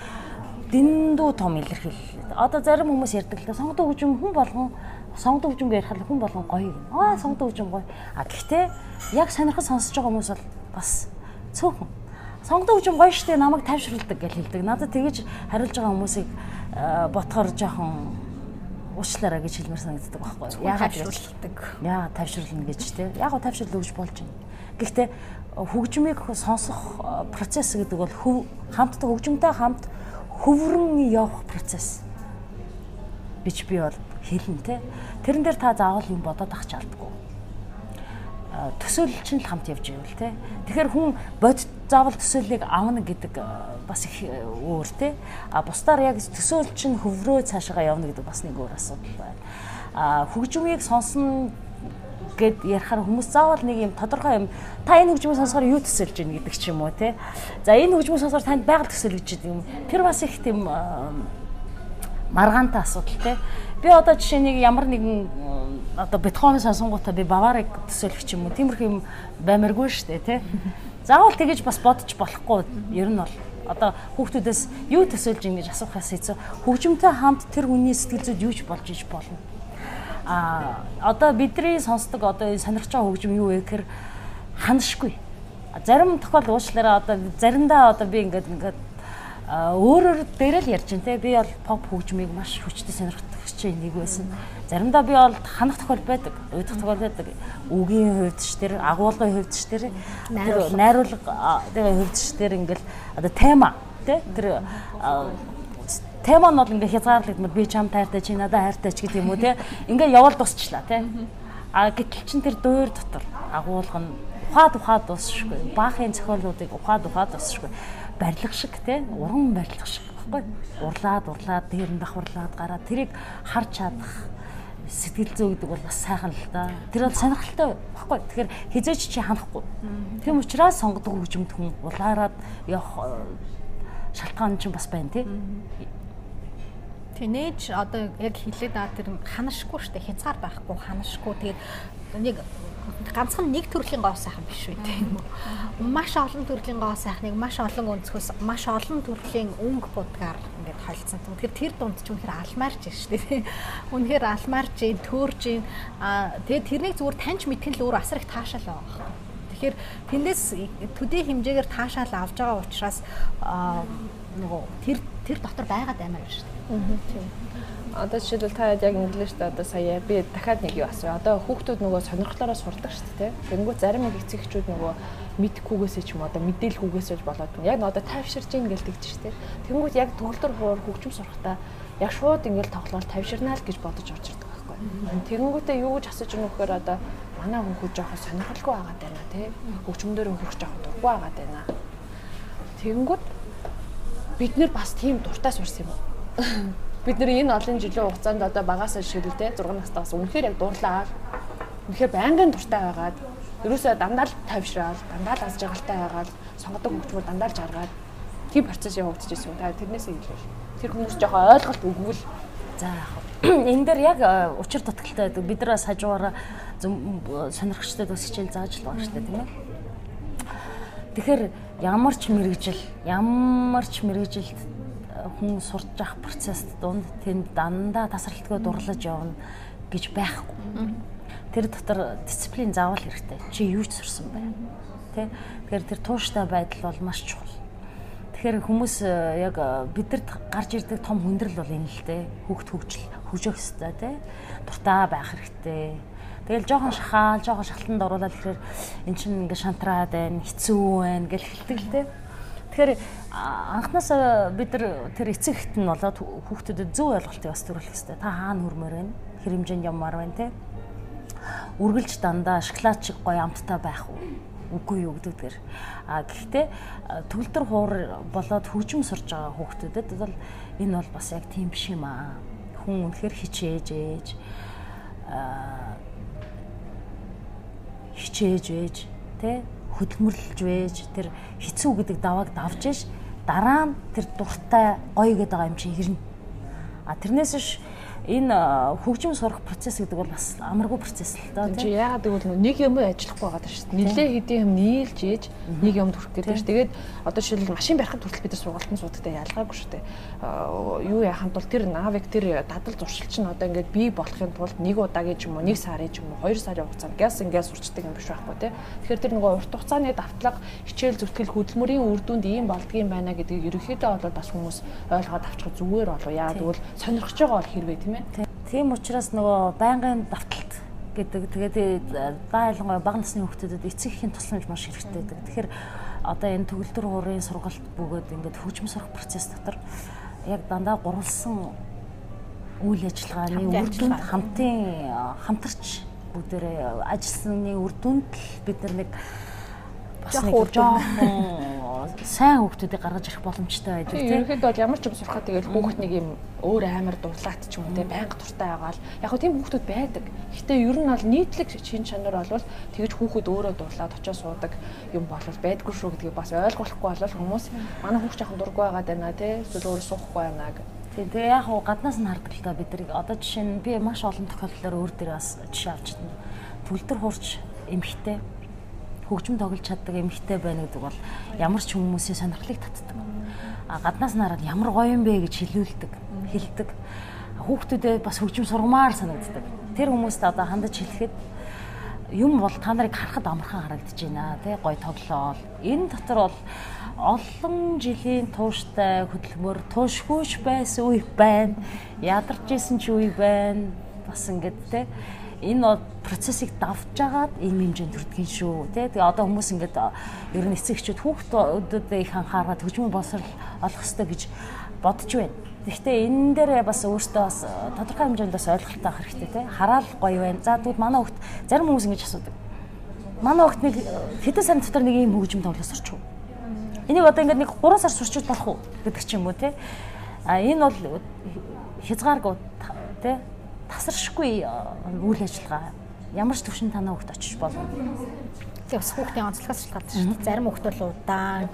дэндүү том илэрхийлэл. Одоо зарим хүмүүс ярьдаг л да сонгодог хөгжим хүн болгон сонгодог хөгжим ярих хүн болгон гоё гэнэ. Аа сонгодог хөгжим гоё. А гэхдээ яг сонирхол сонсож байгаа хүмүүс бол бас цөөхөн. Сонгодог хөгжим гоё штэ намайг тайвшруулдаг гэж хэлдэг. Надад тэгэж хариулж байгаа хүмүүсийг ботхоор жоохон уучлаарай гэж хэлмээр санагддаг байхгүй. Яагаад тайвшруулдаг. Яагаад тайвшруулна гэж те. Тайвшруулах гэж болж байна. Гэхдээ хөгжмийг сонсох процесс гэдэг бол хөв хамтдаа хөгжмөнтэй хамт хөврөн явах процесс. Бич би бол хэлнэ те. Тэрэн дээр та заавал юм бодоод ах чалдаггүй. Төсөөлөл чинь л хамт явж байвал те. Тэгэхээр хүн бод заавал төсөөллийг авна гэдэг бас их өөр те. А бусдаар яг төсөөлөл чинь хөврөө цаашаа явна гэдэг бас нэг өөр асуудал байна. А хөгжмийг сонсно гэд ярихаар хүмүүс заавал нэг юм тодорхой юм та энэ хөгжмөө сонсохоор юу төсөөлж байна гэдэг ч юм уу те. За энэ хөгжмөө сонсохоор танд байгаль төсөөлж гэдэг юм. Тэр бас их тийм маргаантай асуудал те. Би одоо жишээ нэг ямар нэгэн одоо Бетховен сонсонгуудаа би Баварыг төсөөлөх юм уу. Тиймэрхүү юм баймаргүй шүү дээ те. Заавал тэгэж бас бодож болохгүй. Ер нь бол одоо хүүхдүүдээс юу төсөөлж ийн гэж асуухаас хэцүү. Хөгжимтэй хамт тэр хүний сэтгэл зүйд юу ч болж иж болно. А одоо бидний сонсдог одоо сонирхож байгаа хөгжим юу вэ гэхээр ханашгүй. Зарим тохиол уучлаарай одоо заримдаа одоо би ингээд ингээд өөрөөр дээрээ л ярьж байна те би бол поп хөгжмийг маш хүчтэй сонирхдаг чинь нэг байсан. Заримдаа би бол ханах тохиол байдаг, уйдах тохиол байдаг. Үгийн хувьд ч тэр агуулгын хувьд ч тэр найруулга тэгээ хувьд ч тэр ингээл одоо тема те тэр тема нь бол ингээ хязгаарлагдмал би чам тайртай чи надад хайртай ч гэдэг юм уу те ингээ явал дусчлаа те а гэтэл чин тэр дуур дотор агуулга нь ухаад ухаад дуусшгүй баахын зохиолуудыг ухаад ухаад дуусшгүй барилга шиг те уран барилга шиг баггүй урлаад урлаад дээр нь давхарлаад гараад тэрийг харж чадах сэтгэл зүй гэдэг бол бас сайхан л да. Тэр бол сонирхолтой баггүй. Тэгэхээр хизээч чи ханахгүй. Тийм учраас сонгодог хөгжимд хүн улаарад явах шалтгаан чинь бас байна тий. Тэнэж одоо яг хилээд аа тэр ханашгүй штэ хязгаар байхгүй ханашгүй тэгээд нэг ганцхан нэг төрлийн гоо сайхан биш үү тийм үү. Маш олон төрлийн гоо сайхныг маш олон өнцгөөс маш олон төрлийн өнгө будгаар ингээд холцсон. Тэгэхээр тэр дунд ч үнэхээр алмаарч шүү дээ. Үнэхээр алмаарч, төөрж, тэгээд тэрнийг зүгээр таньж мэдхэн л өөр асар их таашаал байгаа. Тэгэхээр тэндээс төдий хэмжээгээр таашаал авж байгаа учраас нөгөө тэр тэр дотор байгаад аймаар шүү дээ. Тийм одоо жишээлбэл та яг инглиштэй одоо сая би дахиад нэг юу асууя. Одоо хүүхдүүд нөгөө сонирхлоороо сурдаг шүү дээ. Тэнгүү зарим их эцэг эхчүүд нөгөө мэдхгүйгээсээ ч юм одоо мэдээлгүйгээсээ болоод байна. Яг одоо тайвширж ийн гэлдэг шүү дээ. Тэнгүүд яг төгөлдөр хуур хөгжим сурахтаа яг шууд ингээл тоглоор тайвширнаа л гэж бодож орж ирдэг байхгүй. Тэнгүүтээ юу гэж асууж байгаа нөхөр одоо манай хүүхэд жоохон сонирхолгүй байгаад байна тий. Хөгжмөндөр хөрөх жоохон дургүй байгаад байна. Тэнгүүд бид нэр бас тийм дуртай сурсан юм уу? Бид нэр энэ олон жилийн хугацаанд одоо багасаа шилэлтэй 6 настаас үнэхээр яг дуурлаа. Үнэхээр байнгын дуртай байгаад ерөөсөө дандаа л тайвшраал, дандаа л аз жаргалтай байгаад сонгодог хөгжмөр дандаа л жаргаад тийм процесс явагдаж ирсэн. Та тэрнээсээ хэлвэл тэр хүмүүс жоохон ойлголт өгвөл за энэ дээр яг учир дутагдaltaй байдаг. Бид нар хажуугаараа сонирхчдад бас хичээл зааж л байгаа шүү дээ, тийм ээ. Тэгэхээр ямар ч мэрэгжил, ямар ч мэрэгжилд хүн сурч явах процесс донд тэнд дандаа тасралтгүй дурлаж явна гэж байхгүй. Тэр дотор дисциплин заавал хэрэгтэй. Чи юу ч сурсан бай. Тэ? Тэгэхээр тэр тууштай байдал бол маш чухал. Тэгэхээр хүмүүс э, яг э, бидэрт гарч ирдэг том хүндрэл бол энэ л дээ. Хүүхд хөгжил хөгжих хэрэгтэй тий. Дуртай байх хэрэгтэй. Тэгэл жоохон шахаал, жоохон шалтанд оруулаад тэгэхээр эн чинь ингээ шантраад байна, хэцүү байна гэж хэлдэг л дээ. Тэгэхээр анханасаа бид нар тэр эцэг ихт нь болоод хүүхдэд зөв ойлголтыг бас төрүүлэх хэрэгтэй. Та хаана хөрмөр байна? Хэр хэмжээнд ямаар байна те? Үргэлж дандаа шоколад шиг гоё амттай байх уу? үгүй юу гэдэгдэр. А гэхдээ төгөлдөр хуур болоод хөгжим сурж байгаа хүүхдүүдэд бол энэ бол бас яг тийм биш юм аа. Хүн үнэхээр хичээж ээж хичээж ээж тэ хөдөлмөрлөж вэж тэр хэцүү гэдэг давааг давж ээж дараа нь тэр дуртай гоё гэдэг байгаа юм чи ирнэ. А тэрнээс биш энэ хөгжим сурах процесс гэдэг бол бас амаргүй процесс л доо тийм. Яагаад гэвэл нэг юм ажиллахгүй байгаа шүү дээ. Нилээ хэдийн юм нийлж ийж нэг юм төрөх гэдэг шүү. Тэгээд одоо жишээлбэл машин барихад хүртэл бид нар сургалтын суудагтай ялгаагүй шүү дээ. Юу яханд бол тэр навик тэр дадал зуршил чинь одоо ингээд бий болохын тулд нэг удаагийн ч юм уу нэг сарын ч юм уу хоёр сарын хугацаанд газ ингээд сурчдаг юм биш байхгүй тийм. Тэгэхээр тэр нөгөө урт хугацааны давтлага хичээл зүтгэл хөдөлмөрийн үр дүнд ийм болдгийм байна гэдгийг ерөнхийдөө бол бас хүмүүс ойлгоод авчих зүгээр болов яа тэгвэл сонирхож байгаа бол хэрвээ тийм ээ. Тийм учраас нөгөө байнгын давталт гэдэг тэгээд даа ялангуяа бага насны хүүхдүүдэд эцэг эхийн тусламж маш хэрэгтэй гэдэг. Тэгэхээр одоо энэ төгөлдөр хуурын сургалт бөгөөд ингээд хөгжим сурах процесс дотор яг дандаа гурвалсан үйл ажиллагааны үр дүнд хамтын хамтарч бүгдээрээ ажилласны үр дүнд бид нар нэг бас нэг жоохон сайн хүүхдүүдийг гаргаж ирэх боломжтой байдаг тийм. Ерөнхийдөө бол ямар ч юм сурахад тэгэл хүүхд нэг юм өөр амар дурлаат ч юм уу тийм байнга дуртай байгаа л яг хөө тийм хүүхдүүд байдаг. Гэхдээ ер нь бол нийтлэг шин чанар болвол тэгэж хүүхэд өөрөө дурлаад очиж суудаг юм болвол байдгүй шүү гэдгийг бас ойлгохгүй болол хүмүүс манай хүүхд жоохон дургүй байгаа даа тийм. Эсвэл өөрөө суухгүй байна гэх. Тэгээ яг хуу гаднаас нь хардаг л та бид нарыг одоо жишээ нь би маш олон тохиолдолд өөр дээр бас жишээ авч байна. Түлдэр хурч эмхтэй хөгжим тоглож чаддаг эмхтэй байна гэдэг бол ямар ч хүмүүсийн сонирхлыг татдаг. А гаднаас нь хараад ямар гоё юм бэ гэж хэлүүлдэг, хэлдэг. Хүүхдүүдэд бас хөгжим сургамаар санагддаг. Тэр хүмүүст одоо хандаж хэлэхэд юм бол та нарыг харахад амархан харагдаж байна тий гоё тоглоол. Энэ дотор бол олон жилийн тууштай хөдөлмөр туушгүйш байсан үе байна. Ядарч исэн ч үе байна. Бас ингэдэг те энэ процессыг давж жагаад ийм хэмжээнд төрдгөн шүү тий Тэгээ одоо хүмүүс ингээд ер нь эцэг эхчүүд хүүхдүүдэд их анхаарал хөгжмийн боловсрал олох хэрэгтэй гэж бодож байна. Гэхдээ энэ дээр бас өөртөө бас тодорхой хэмжээнд бас ойлголттой авах хэрэгтэй тий Хараал гоё байна. За тэгвэл манай хүүхд зарим хүмүүс ингэж асуудаг. Манай хүүхд нэг хэдэн сарын дотор нэг ийм хөгжим тоглож сурч уу Энийг одоо ингээд нэг 3 сар сурчвал болох уу гэдэг ч юм уу те. А энэ бол хязгааргүй те тасаршгүй үйл ажиллагаа. Ямар ч төвшин танаа хөлт очиж болно. Тэгээ бас хүүхдийн онцлогоос шалтгаалдаг шүү дээ. Зарим хүүхд бол удаан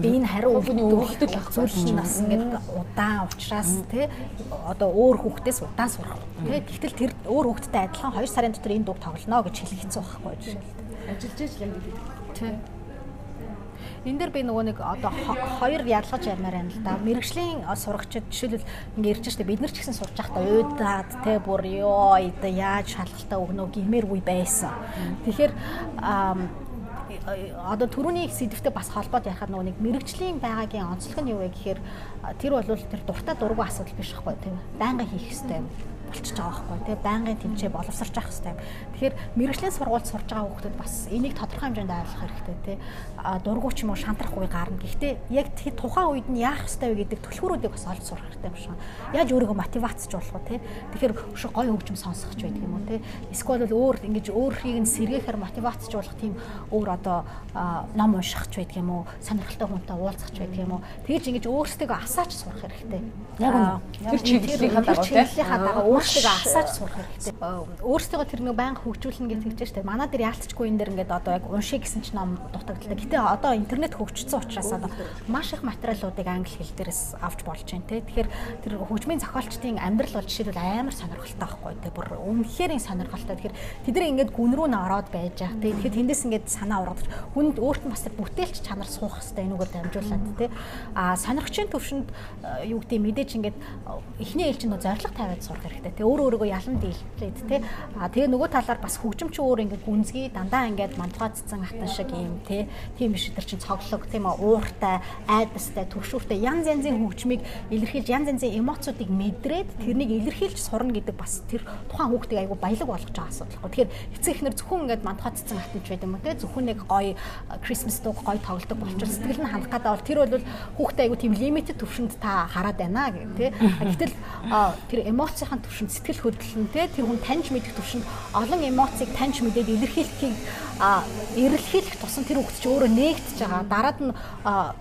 биеийн хариу ах зүйл нь бас ингээд удаан учраас тий одоо өөр хүүхдээс удаан сурах. Тий гэтэл тэр өөр хүүхдтэй адилхан 2 сарын дотор энэ дуг тоглоно гэж хэлэх хэцүү байхгүй жишээлбэл. Ажиллаж ижил юм гэдэг. Тий энэ дээр би нөгөө нэг одоо хоёр ялгаж ярмаар байна л да. Мэргэжлийн сурагчид жишээлбэл ингэ ирж штэ бид нар ч гэсэн сурч байхдаа уудаад те бүр ёо яаж шалгалтаа өгнө гэмээр үе байсан. Тэгэхээр одоо төрөний сэдвтэй бас холбоод ярихад нөгөө нэг мэрэгжлийн байгаагийн онцлог нь юу вэ гэхээр тэр бол тэр дуртай дургу асуудал биш байхгүй тийм байнга хийх хэрэгтэй болчихж байгаа байхгүй. Тий байнгын тэмцээ боловсрч явах хэрэгтэй. Тэгэхээр мэрэгжлийн сургуульд сурж байгаа хүүхдүүд бас энийг тодорхой хэмжээнд ойлгох хэрэгтэй тий дургуй ч юм уу шантрах үе гарна. Гэхдээ яг тухайн үед нь яах хэрэгтэй вэ гэдэг төлхөөрүүдийг бас олж сурах хэрэгтэй юм шиг. Яаж өөрийгөө мотивацч болох вэ тий Тэгэхээр гоё хөгжим сонсох ч байдаг юм уу тий Эсвэл өөр ингэж өөрхийг нь сэргээхээр мотивацч болох тийм өөр одоо ном унших ч байдаг юм уу сонирхолтой хүнтэй уулзах ч байдаг юм уу. Тэгэж ингэж өөрсдөө асаач сурах хэрэгтэй. Яг тэр чиглэлийнхаа дагуу тий чиглэлийнхаа дагуу өөрсдөө асааж сурах хэрэгтэй. Өөрсдөө тэр нэг байнга хөгжүүлнэ гэж хэлж штэ. Манай дээр яалтчгүй энэ дэр ингээд одоо яг уншиг гэсэн ч ном дутагдaltaа. Гэтэ одоо интернет хөгжсөн учраас одоо маш их материалуудыг англи хэл дээрээс авч болж байна те. Тэгэхээр тэр хөгжмийн зохиолчдын амьдрал бол жишээлбэл амар сонирхолтой байхгүй те. Бүр үнэхээр сонирхолтой. Тэгэхээр тэд ингээд гүн рүү н ороод байж байгаа. Тэгэхээр тэндээс ингээд санаа ургадж хүнд өөрт нь бас бүтээлч чанар суух хэрэгтэй энүүгээр дамжуулаад те. А сонирхчийн төвшөнд юу гэдэг мэдээж ингээд эхний ээлжинд зориг тавиад сурах хэрэгтэй те өөр өөрийгөө ялан дийлээд те а тэгээ нөгөө талаар бас хөгжимч өөр ингээд гүнзгий дандаа ингээд мантугаацсан хатан шиг юм те тийм биш тэр чин цоглог тийм ууртай айдастай төвшүүртэй янз янзын хөгжмийг илэрхийлж янз янзын эмоцуудыг мэдрээд тэрнийг илэрхийлж сурна гэдэг бас тэр тухайн хүүхдийг айгу баялаг болгож байгаа асуудал. Тэгэхээр эцэг эхнэр зөвхөн ингээд мантугаацсан хатанч байд юм уу те зөвхөн нэг гоё Christmas дуу гоё тоглодог болчихвол сэтгэл нь хандах гэдэг бол тэр бол хүүхдээ айгу тийм лимитэд төвшөнд та хараад байна гэх те гэтэл тэр эмоцийн төвшөнд төвшөнд сэтгэл хөдлөл нь те тэр хүн таньж мэдэх төвшөнд олон эмоцийг таньж мэдээд илэрхийлэхийг эрэлхийлэх тусам тэр чи өөрөө нээгдэж байгаа. Дараад нь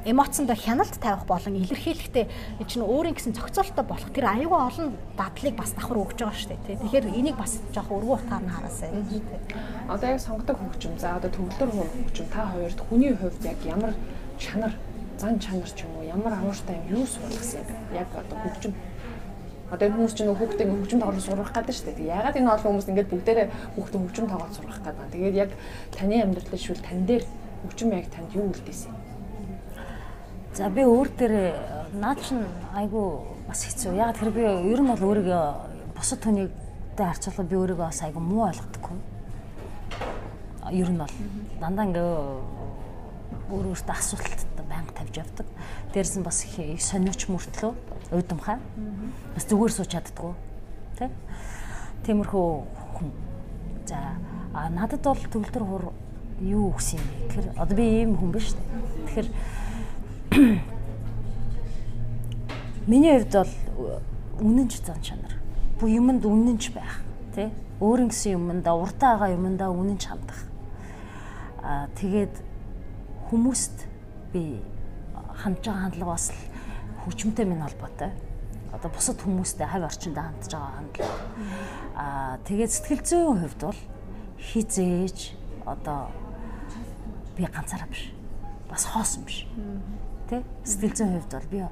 эмоцондоо хяналт тавих болон илэрхийлэхдээ чинь өөрийн гэсэн зохицуулттай болох тэр аюулгүй олон дадлыг бас давхар өгж байгаа шүү дээ. Тэгэхээр энийг бас жоох өргөө утгаар нь хараасай. Одоо яг сонгодог хөгжим. За одоо төвлөр хөгжим та хоёрт хүний хувьд яг ямар чанар зан чанар ч юм уу ямар авууртай юм юу суулгасан яг одоо хөгжим Одоо энэ хүмүүс чинь хүүхдээ хөгжим тоглож сурах гэдэг шүү дээ. Ягаад энэ олон хүмүүс ингээд бүгдээрээ хүүхдээ хөгжим тоглож сурах гэдэг байна. Тэгээд яг таны амьдралд шүүл тань дээр хөгжим яг танд юу үлдээсэн юм? За би өөр дээр наад чинь айгу бас хэцүү. Яг тэр би ер нь бол өөрийгөө бусад хүнийтэй харьцуулбал би өөрийгөө бас айгу муу ойлгодоггүй. Ер нь бол дандаа ингээ өөр өөртөө асуултад байнга тавьж явдаг. Дээрс нь бас их сониуч мөртлөө уйдамхай. Бас зүгээр сууч чаддгүй. Тэ? Тиймэрхүү хүн. За а надад бол төгөлдөр хур юу өгсөн юм бэ? Тэгэхээр одоо би ийм хүн биш үү? Тэгэхээр миний хувьд бол үнэнч зан чанар. Бу юмд үнэнч байх, тий? Өөрийн гэсэн юмдаа уртаа байгаа юмдаа үнэнч хандах. Аа тэгээд хүмүүст би хандж байгаа хандлага бас л хөгжмөнтэй минь холбоотой. Одоо бусад хүмүүстэй хавь орчиндээ хандж байгаа хандлага. Аа тэгээд сэтгэл зүйн хувьд бол хизээж одоо би ганцаараа биш. Бас хоосон биш. Тэ? Сэтгэл зүйн хувьд бол би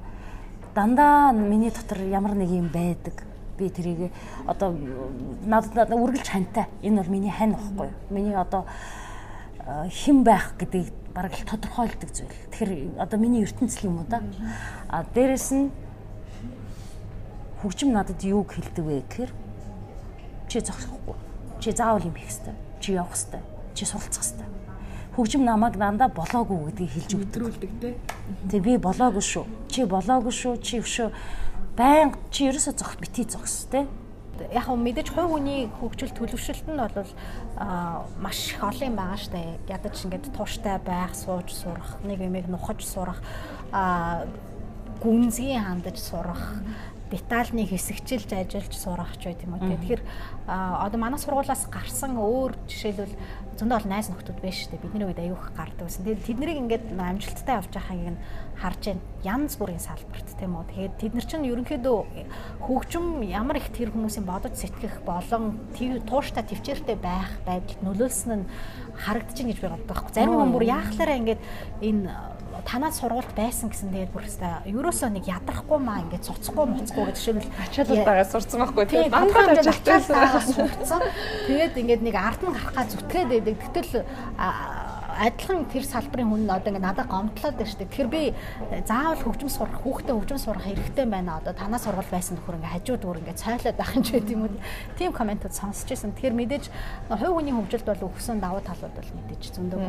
дандаа миний дотор ямар нэг юм байдаг. Би тэрийг одоо надад үргэлж хантай. Энэ бол миний хань واخгүй. Миний одоо хэн байх гэдгийг бараг л тодорхойлдог зүйл. Тэгэхээр одоо миний ертөнцийн юм уу да. А дээрэс нь хөгжим надад юуг хэлдэг вэ гэхээр чи зогсохгүй. Чи заавал юм хийх хэрэгтэй. Чи явах хэрэгтэй. Чи суралцах хэрэгтэй. Хөгжим намайг дандаа болоогүй гэдгийг хэлж өгдөг те. Тэг би болоогүй шүү. Чи болоогүй шүү. Чи өшөө байн чи ерөөсө зогс бити зогс те яг хөө мэдээж хувь хүний хөгжил төлөвшөлт нь бол маш их олон байгаа штэ. Ядаж ингээд тууштай байх, сууж сурах, нэг юмыг нухаж сурах, гүнзгий хандаж сурах, детальны хэсэгчилж ажиллаж сурах ч байт юм уу. Тэгэхээр одоо манай сургуулаас гарсан өөр жишээлбэл зөндөө бол найз нөхдүүд байж штэ бидний үед аюух гардаг гэсэн. Тэгээд тэднийг ингээд амжилттай явж байгааг нь харж байна. Янз бүрийн салбарт тийм үү. Тэгээд тэд нар чинь ерөнхийдөө хөгжим ямар их тэр хүмүүсийн бодож сэтгэх болон тууштай төвчээртэй байх байдалд нөлөөлсөн нь харагдаж байна гэж би боддог байхгүй. Зарим хүн бүр яахлаараа ингээд энэ танаа сургуульд байсан гэсэн тэгээд бүр хэвээ ерөөсөө нэг ядрахгүй маа ингээд цуцахгүй муцахгүй гэж жишээлбэл ачаалалтаагаа сурцсан байхгүй тийм дандаа ачаалалтаагаа сурцсан. Тэгээд ингээд нэг ард нь гарахаа зүтгээд байдаг. Гэтэл адилхан тэр салбарын хүн одоо ингээ надад гомдлоод байна шүү дээ. Тэгэхээр би э, заавал хөгжим сурах, хүүхдээ хөгжим сурах хэрэгтэй байна. Одоо танаа сургууль байсан нөхөр ингээ хажууд өөр ингээ цайлаад байх юм ч гэдэг юм уу. Тийм комментууд сонсч байсан. Тэгэхээр мэдээж хувь хүний хөгжилд бол өгсөн давуу талууд бол мэдээж зөндөө.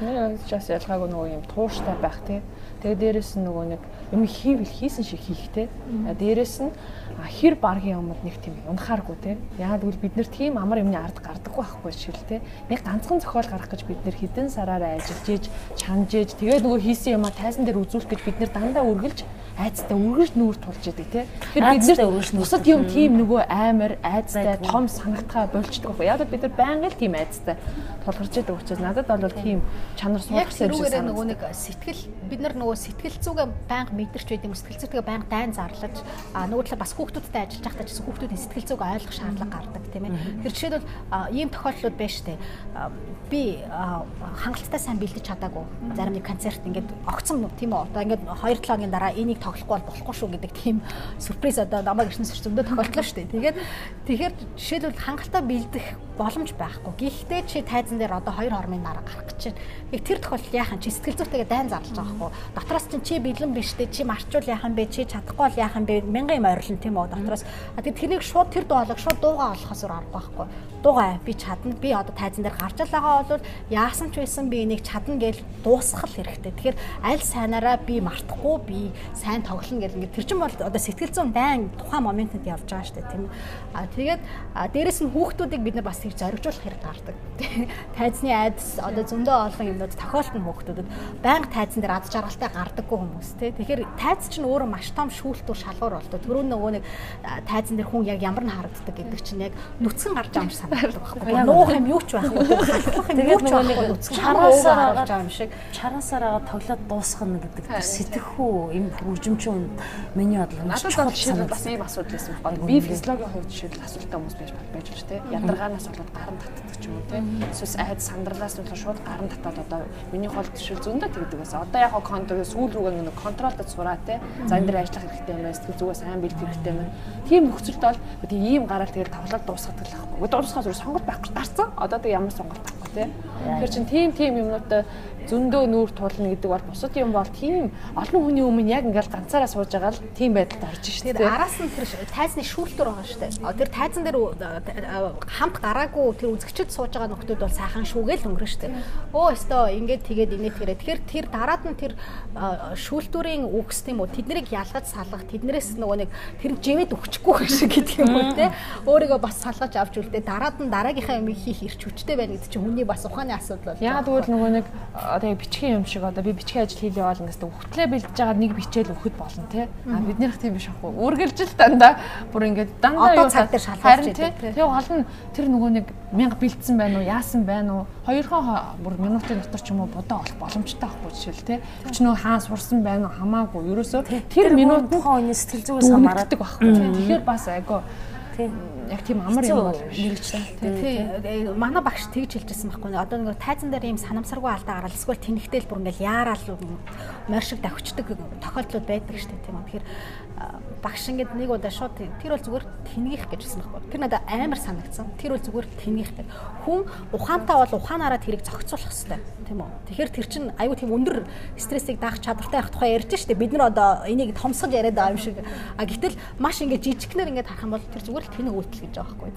Нэг бас ялгаагүй нөгөө юм тууштай байх тий. Тэгээ дээрэс нь нөгөө нэг юм хийвэл хийсэн шиг хийхтэй. Дээрэс нь хэр баргийн юмд нэг тийм унахааргүй те. Яагаад гэвэл бид нэр тийм амар юмны ард гардаггүй байхгүй шиг л те. Нэг ганцхан зохиол гаргах гэж бид нэр хідэн сараараа ажиллаж ийж чанж ийж тэгээд нөгөө хийсэн юмаа тайзан дээр үзүүлэх гэж бид нэр дандаа үргэлж айцтай үргэлж нүүр тулж идэг тий. Тэгэхээр бид нэр бусад юм тийм нөгөө амар айцтай том санагтаа болчдөг байхгүй. Яг бид нар байнга л тийм айцтай тулгарч идэг учраас надад бол тийм чанар суулгасан юм шиг санагдав. нөгөө нэг сэтгэл бид нар нөгөө сэтгэл зүгээ байнга мэдэрч байдаг юм сэтгэл зүгээ байнга дайн зарлаж а нөгөө талаа бас хүүхдүүдтэй ажиллаж байхдаа ч хүүхдүүдийн сэтгэл зүг ойлгох шаардлага гардаг тийм ээ. Тэр жишээлбэл ийм тохиолдлууд байна дээ. Би хангалттай сайн бэлдэж чадаагүй. Зарим нэг концерт ингээд огцсон тийм үү. Одоо ингээд 2 7 хоногийн дараа энийг тоглохгүй бол болохгүй шүү гэдэг тийм сюрприз одоо намайг ирсэн зөндөө тохиолдлоо шүү дээ. Тэгээд тэгэхээр жишээлбэл хангалттай бэлдэх боломж байхгүй. Гэхдээ чи тайзан дээр одоо 2 хормын дараа гарах гэж байна. Яг тэр тохиолдолд яахан чи сэтгэл зүйтэйгээ дайн зарлаж байгаа байхгүй. Дотроос чинь чи бэлэн биш дээ. Чи марчуул яахан бэ? Чи чадахгүй бол яахан бэ? Мянган юм ойрлон тийм үү? Дотроос. Тэгээд тэрнийг шууд тэр дуалаг шууд дуугаа олохоос аргагүй байхгүй дуугаа би чадна би одоо тайзан дээр гарч байгаа бол яасан ч байсан би энийг чадна гэж дуусгах хэрэгтэй. Тэгэхээр аль сайнараа би мартахгүй би сайн тоглоно гэл ингээд тэр чинь бол одоо сэтгэл зүйн дайн тухайн моментод явж байгаа шүү дээ тийм. А тэгээд дээрэс нь хүүхдүүдийг бид нар бас их зоригжуулах хэрэг гардаг. Тайзны айдас одоо зөндөө олон юмнууд тохиолдсон хүүхдүүдэд байнга тайзан дээр ад жаргалтай гардаггүй хүмүүс тийм. Тэгэхээр тайз чинь өөрөө маш том шүүлтүр шалгуур болдог. Төрөө нөгөө нэг тайзан дээр хүн яг ямар нь харагддаг гэдэг чинь яг нүцгэн гарч санагддаг байхгүй. Нуух юм юу ч байхгүй. Тэгээд нөгөө нэг чараасаар байгаа юм шиг чараасаар агаа тоглоод дуусгах гэдэг сэтгэхүү юм хөгжимчин миний бодлоо чухал жишээ бас ийм асуудал байсан байна. Би физиологийн хувьд жишээл асуултаа хүмүүс байж байж болж тэ. Ядаргаанаас болоод гарын татдаг ч юм уу тэ. Эсвэл айд сандралаас болоод шууд гарын татаад одоо миний хол жишээл зөндөө тэгдэг байсан. Одоо яг контрол сүүл рүүгээ нэг контролдод сураа тэ. За энэ дээр ажиллах хэрэгтэй юм байна. Сэтгэл зүгээс сайн бэлдэх хэрэгтэй юм байна. Тийм нөхцөлд бол тийм гараад тэгээд тоглоод дуусгадаг л байхгүй. Дуусгах болохоор сонголт байхгүй гарцсан. Одоо тэг ямар сонголт байхгүй тий. Тэгэхээр чин тийм тийм юмнуудаа зөндөө нүүр тулна гэдэг бол бусад юм бол тийм олон хүний өмнө яг ингээл ганцаараа сууж байгаа л тийм байдалд орж шүү дээ. Араас нь тэр тайзны шүүлтүр байгаа шүү дээ. Тэр тайзан дээр хамт гараагүй тэр үзэгчд сууж байгаа нөхдүүд бол сайхан шүүгээл өнгөрөн шүү дээ. Өө өстөө ингээд тэгээд инээд тэрэ. Тэгэхээр тэр дараад нь тэр шүүлтүрийн үгс тийм үү тэднийг ялгаж салгах тэднэрээс нөгөө нэг тэр живэд өгчихгүй байх шиг гэдэг юм уу те. Өөрийгөө бас салгаж авч үлдээ дараад нь дараагийнхаа юм хийх ирч хүчтэй байна гэдэг чинь хүний бас ухааны асуудал бол. Яг тэгвэл нөгөө нэг одоо бичгийн юм шиг одоо би бичгийн ажил хийлээ бол ингээс өгтлээ бэлдэж байгаа нэг бичээл өгөхөд болно тий. А биднийх тийм биш ахгүй. Үргэлжил дандаа бүр ингээд дандаа юу цаг дээр шалгаж тий. Тэгээ гол нь тэр нөгөө нэг мянга бэлдсэн байна уу, яасан байна уу? Хоёрхан бүр минутын дотор ч юм уу бодоо олох боломжтой байхгүй жишээл тий. Өчнөө хаан сурсан байна уу хамаагүй. Ерөөсөө тэр минут тухайн хүний сэтгэл зүгээс хамаардаг байхгүй. Тэгэхээр бас айгу тий Яг тийм амар юм бол мэрэгчлээ. Тий. Манай багш тэгж хэлжсэн байхгүй. Одоо нэг тайзан дээр ийм санамсаргүй алдаа гараад эсвэл тэнэгтэл бүр ингээл яараал морь шиг давхичдаг тохиолдлууд байдаг шүү дээ тийм. Тэгэхээр багш ингээд нэг удаа шууд тэр бол зүгээр тэнгих гэж хэлсэн байхгүй. Тэр надад амар санагдсан. Тэр бол зүгээр тэнгих гэдэг. Хүн ухаантай бол ухаанаараа тэрийг зохицуулах хэрэгтэй тийм үү. Тэгэхээр тэр чинь аюу тийм өндөр стрессийг даах чадвартай байх тухай ярьж штэ. Бид нар одоо энийг томсгож яриад байгаа юм шиг. А гэтэл маш ингээд жижигнэр ингээд харах юм бол тэр зүгээр л тэнэг үйлдэл гэж байгаа байхгүй.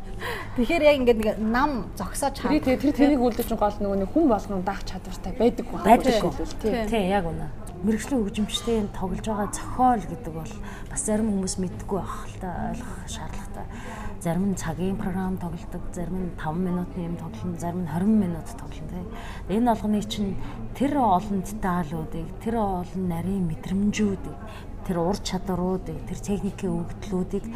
Тэгэхээр яг ингээд нэг нам зогсоож хаа. Тэр тэр тэнэг үйлдэл чинь гол нөгөө нэг хүн болгоно даах чадвартай байдаг байх. Байдаг. Тийм яг үнэ мэрэгжлийн хөгжимчдийн тоглож байгаа зохиол гэдэг бол бас зарим хүмүүс мэдгүй байх л та ойлгох шаардлагатай. Зарим нь цагийн програм тоглодог, зарим нь 5 минутын юм тоглоно, зарим нь 20 минут тоглоно. Энэ болгоны чинь тэр олон деталуудыг, тэр олон нарийн мэдрэмжүүдийг, тэр ур чадваруудыг, тэр техникийн өгдлүүдийг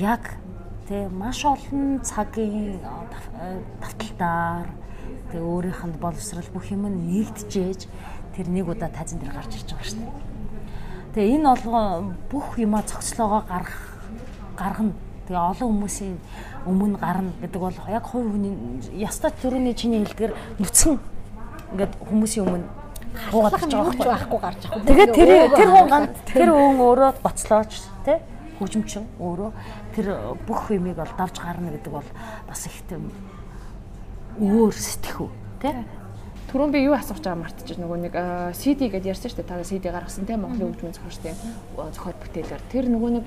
яг тэ маш олон цагийн давталтаар тэг өөрийнх нь боловсрал бүх юм нэгдэжээж тэр нэг удаа тайзан дээр гарч ирж байгаа шүү дээ. Тэгээ энэ олгоо бүх юмаа цогцлоогоо гаргах гаргана. Тэгээ олон хүмүүсийн өмнө гарна гэдэг бол яг хувь хүний ястаа төрөний чиний хэлдгэр нүцгэн ингээд хүмүүсийн өмнө буугаад гарч байхгүй гарч байгаа. Тэгээд тэр тэр хүн ганц тэр хүн өөрөө гоцлооч тий хөгжимчин өөрөө тэр бүх юмыг бол давж гарна гэдэг бол бас их тийм өөр сэтгэхүй тий Түрүүн би юу асууж байгаа мартчих нөгөө нэг CD гэдээ ярьсан шүү дээ. Та CD гаргасан тийм Монголын хөгжмийн зохиолчдын зохиол бүтээлээр. Тэр нөгөө нэг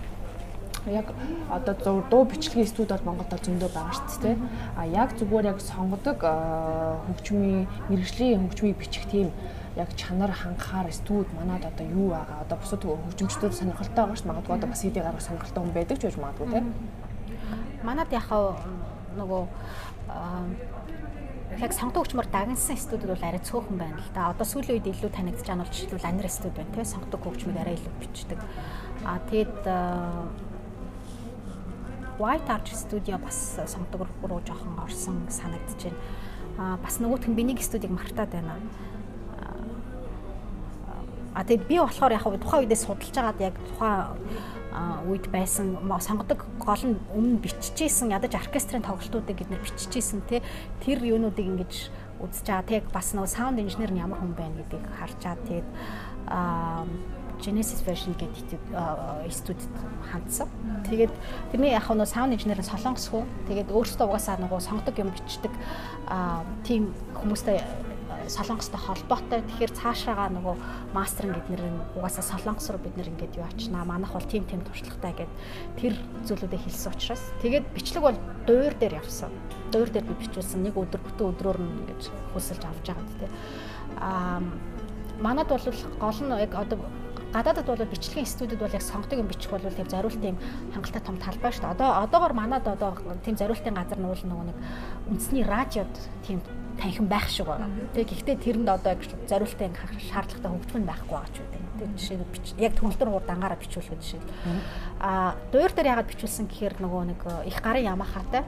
яг одоо дуу бичлэгийн студ бол Монголд бол зөндөө байгаа шүү дээ. А яг зүгээр яг сонгодог хөгжмийн мэрэгжлийн хөгжмийг бичих тийм яг чанар ханхаар студ манад одоо юу байгаа. Одоо бусад хөгжимчдүүд сонирхолтой байгаа шүү. Магадгүй одоо бас CD гаргах сонирхолтой хүн байдаг ч байж магадгүй тийм. Манад яхаа нөгөө яг сонгодог хүчмөр дагнсан студид бол арай цөөхөн байна л да. Одоо сүүлийн үед илүү танигдж байгаа нь бол жишээлбэл анир студ байна тийм сонгодог хөгжмийг арай илүү бичдэг. А тэгэд White Arch Studio бас сонгодог руу жоохон орсон санагдаж байна. А бас нөгөөх нь бинийг студийг мартаад байна. А тэгэд би болохоор яг тухайн үедээ судалж байгаад яг тухайн үед байсан сонгодог гол нь өмнө биччихсэн ядаж оркестрийн тоглолтуудыг бид нэр биччихсэн те тэр юунуудыг ингэж үзэж байгаа тэг бас нөгөө саунд инженер нь ямар хүн байна гэдгийг харж байгаа тэгээд Genesis version гэдэг студид хандсан. Тэгээд тэрний яг нөгөө саунд инженер нь солонгос хүн. Тэгээд өөрөөсөө угаасаа нөгөө сонгодог юм бичдэг тийм хүмүүстэй солонгостой холбоотой. Тэгэхээр цаашаага нөгөө мастеринг гэднэр угаасаа солонгос руу бид нэр ингээд юу ачнаа. Манайх бол тим тим туршлагатай гэд тэр зүйлүүдээ хэлсэн учраас тэгээд бичлэг бол дуур дээр явсан. Дуур дээр би бичүүлсэн нэг өдөр бүтэн өдрөөр нь ингээд хөсөлж авч байгаа гэдэг. Аа манад бол гол нь яг одоо гадаадд бол бичлэгийн студид бол яг сонгодог юм бичих бол тийм зориултын хангалттай том талбай шүү дээ. Одоо одоогор манад одоо тийм зориултын газар нь бол нөгөө нэг үндэсний радиод тийм танхим байх шиг байна. Тэгээ гэхдээ тэрэнд одоо зориултын шаардлагатай хөгжим нь байхгүй байгаа ч үгүй. Тэгээ жишээ яг төгөлдөр хурд ангаараа бичүүлэх жишээ. Аа дуур дээр ягаад бичүүлсэн гэхээр нөгөө нэг э, их гарын ямахатай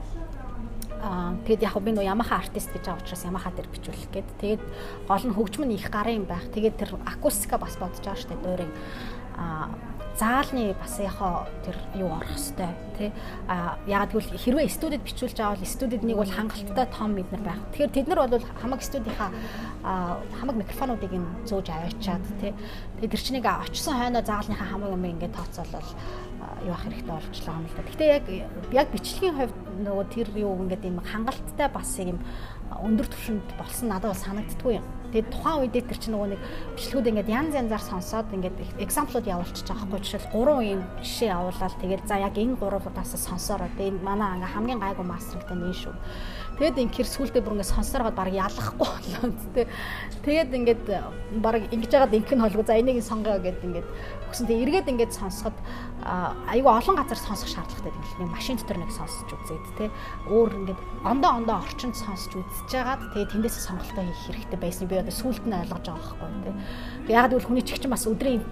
тэгэд яг би нөө Yamaha артист гэж байгаа учраас Yamaha дээр бичүүлэх гээд тэгээд гол нь хөгжим нь их гарын байх. Тэгээд тэр акустика бас бодож байгаа штэ дуурыг аа заалны бас яхаа тэр юу орох хэвээр тий а яг тэгвэл хэрвээ студид бичүүлж байгаа бол студиднийг бол хангалттай том бид нар байх. Тэгэхээр тэд нар бол хамаг студийнхаа хамаг микрофонуудыг нь зөөж аваачаад тий тэгээд тэр чинийг очсон хойноо заалныхаа хамаг юм ингээд тооцоолол юу ах хэрэгтэй болчихлоо юм л да. Гэтэ яг яг бичлэгийн хувьд нөгөө тэр юу ингээд юм хангалттай бас юм өндөр түвшинд болсон надад бол санагддгүй юм. Тэгээд тухайн үедээ тэр чинь нөгөө нэг бичлэгүүд ингээд янз янзаар сонсоод ингээд экзамплууд явуулчихж байгаа байхгүй жишээл гурван юм жишээ явуулаад тэгээд за яг энэ гурвуудаас сонсороо. Тэгээд манай анга хамгийн гайгүй мастертай нэн шүү. Тэгэд инхээр сүултээ бүр ингээд сонсороод баг ялахгүй болоо тээ. Тэгээд ингээд баг ингэж яагаад инх нь холгүй за энийг сонгоё гэд ингээд өгсөн. Тэгээд эргээд ингээд сонсоход айгүй олон газар сонсох шаардлагатай юм л. Нэг машин дотор нэг сонсож үзээд те өөр ингээд ондоо ондоо орчинд сонсож үзэж байгаад тэгээ тэндээс сонголтоо хийх хэрэгтэй байсан. Би одоо сүулт нь ойлгож байгаа байхгүй те яг гэвэл хүний чихчин бас өдрийн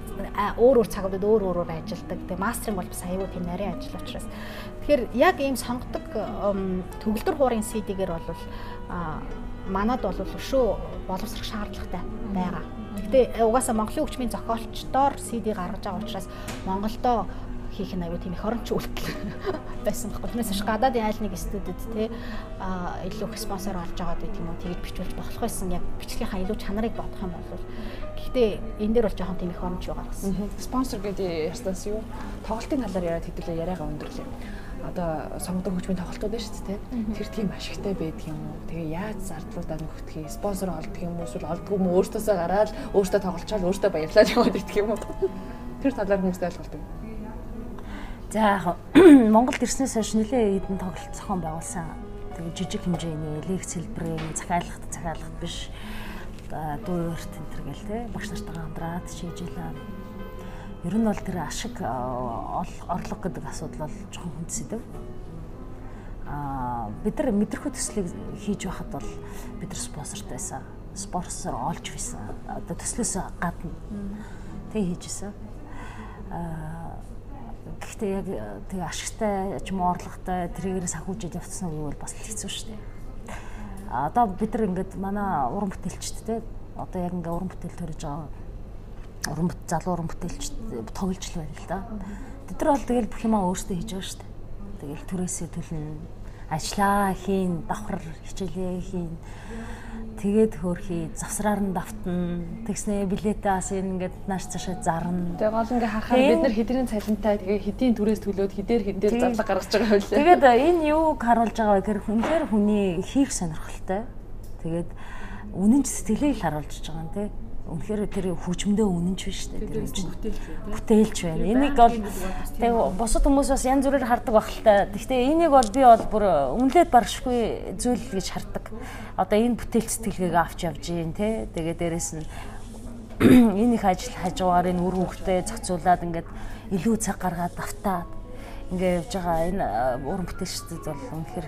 өөр өөр цагуудад өөр өөрөөр ажилладаг. Те мастеринг бол бас айгүй тийм нарийн ажил учраас. Тэгэхээр яг ийм сонгодог төгөлдөр хуурын CD-гээр бол манад бол өшөө боловсрох шаардлагатай байгаа Гэтэ угаасаа Монголын хөгжмийн зохиолчдоор CD гаргаж байгаа учраас Монголдоо хийх нь аюу тийм их оронч үйлдэл байсан байхгүй. Тэрнээс ш гадаадын айл нэг студид те а илүү их спонсор олж байгаа гэдэг юм уу тэгээд бичүүлж болох байсан. Яг бичлэгийнхаа илүү чанарыг бодох юм бол гэхдээ энэ дээр бол жоохон тийм их оронч байгаа гэсэн. Спонсор гэдэг ястаас юу? Тоглолтын талаар яриад хэдүүлээ яриагаа өндөрлөө одоо сонгодог хөгжмийн тоглолтууд байна шүү дээ. Тэр тийм ашигтай байдаг юм уу? Тэгээ яаж зардлуудаа нөхдөг юм? Спонсор олдог юм уу? Эсвэл олдгүй юм уу? Өөртөөсөө гараад өөртөө тоглолцоод өөртөө баярлаад яваад идэх юм уу? Тэр талаар хүмүүст ойлголдог. За яг Монголд ирснээс хойш нэлээд хэдэн тоглолт зохион байгуулсан. Тэгээ жижиг хэмжээний лекц хэлбэрийн захиалгад захиалгад биш дуу урт энэ төр гэл те багш нартайгаа хамтраад шийжилээ Ер нь бол тэр ашиг орлого гэдэг асуудал бол жоохон хүндсэдэв. Аа бид нар мэдрэхүй төслийг хийж байхад бол бид нар спонсортой байсан. Спонсор олж байсан. Одоо төслөөс гадна тэг хийжсэн. Аа гэхдээ яг тэг ашигтай ч юм уу орлоготой тэрээр санхүүжиж явцсан үйл бас хэцүү шүү дээ. Одоо бид нар ингээд манай уран бүтээлчд те одоо яг ингээ уран бүтээл төрөж байгаа уран бүт залуу уран бүтээлч тоглож л байна л да. Тэд нар бол тэгэл бүх юмаа өөрсдөө хийж байгаа шүү дээ. Тэгэл түрээсээ төлнө ажиллаа хийн, давхар хичээлээ хийн. Тэгээд хөөрхий завсраар нь давтна. Тэгснээ билетээ бас ингээд нааш цаашаа зарна. Тэгээ гол ингээ харахаар бид нар хэдийн цалинтай тэгээ хэдийн түрээс төлөөд хэдээр хэдээр зарлага гаргаж байгаа байлаа. Тэгээд энэ юуг харуулж байгаа вэ гэхээр хүнээр хүний хийх сонирхолтой. Тэгээд үнэн ч сэтгэлийг харуулж байгаа юм тий Үнэхээр тэр хүчмдээ үнэнч биш үү? Тэр бүтээлч байна. Энийг бол тэг бусад хүмүүс бас янз бүрээр хардаг бахалтай. Гэхдээ энийг бол би бол бүр үнэлээд баршгүй зүйл гэж хардаг. Одоо энэ бүтээлч сэтгэлгээг авч явж гин те. Тэгээ дээрэс нь энэ их ажил хажуугаар энэ үр хөвгтэй зохицуулаад ингээд илүү цаг гаргаад давтаад ингээд явж байгаа энэ уран бүтээлчдэд бол үнэхээр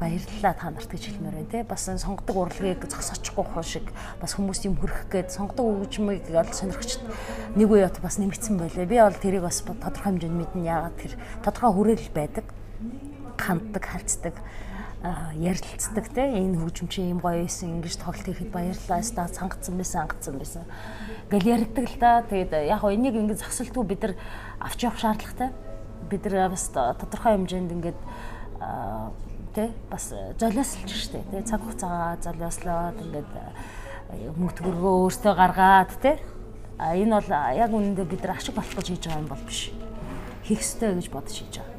баярлалаа та нарт гэж хэлмээр байна те. Бас сонгодог урлагийг зогсоочихгүй хоо шиг бас хүмүүс юм хөрөх гээд сонгодог хөгжмийг ол сонирхчд нэг үе бат бас нэмэгдсэн байлаа би бол тэрийг бас тодорхой хэмжээнд мэднэ. Яагаад тэр тодорхой хүрээлэл байдаг ханддаг харцдаг ярилцдаг те. Энэ хөгжим чи юм гоё байсан ингэж тоглолт хийхэд баярлалаа. Ста цангацсан байсан ангацсан байсан. Гэл ярьдаг л та. Тэгээд яг хоо энийг ингэж зогсолтгүй бид нар авч явах шаардлагатай бид нар бас тодорхой хэмжээнд ингээд тий бас золиослж штэ тий цаг хугацаагаа золиослоод ингээд э, мөнгө төгрөгөө өөртөө гаргаад тий а энэ бол яг үнэндээ бид нар ашиг болох гэж хийж байгаа юм бол биш хийх ёстой гэж бодож хийж байгаа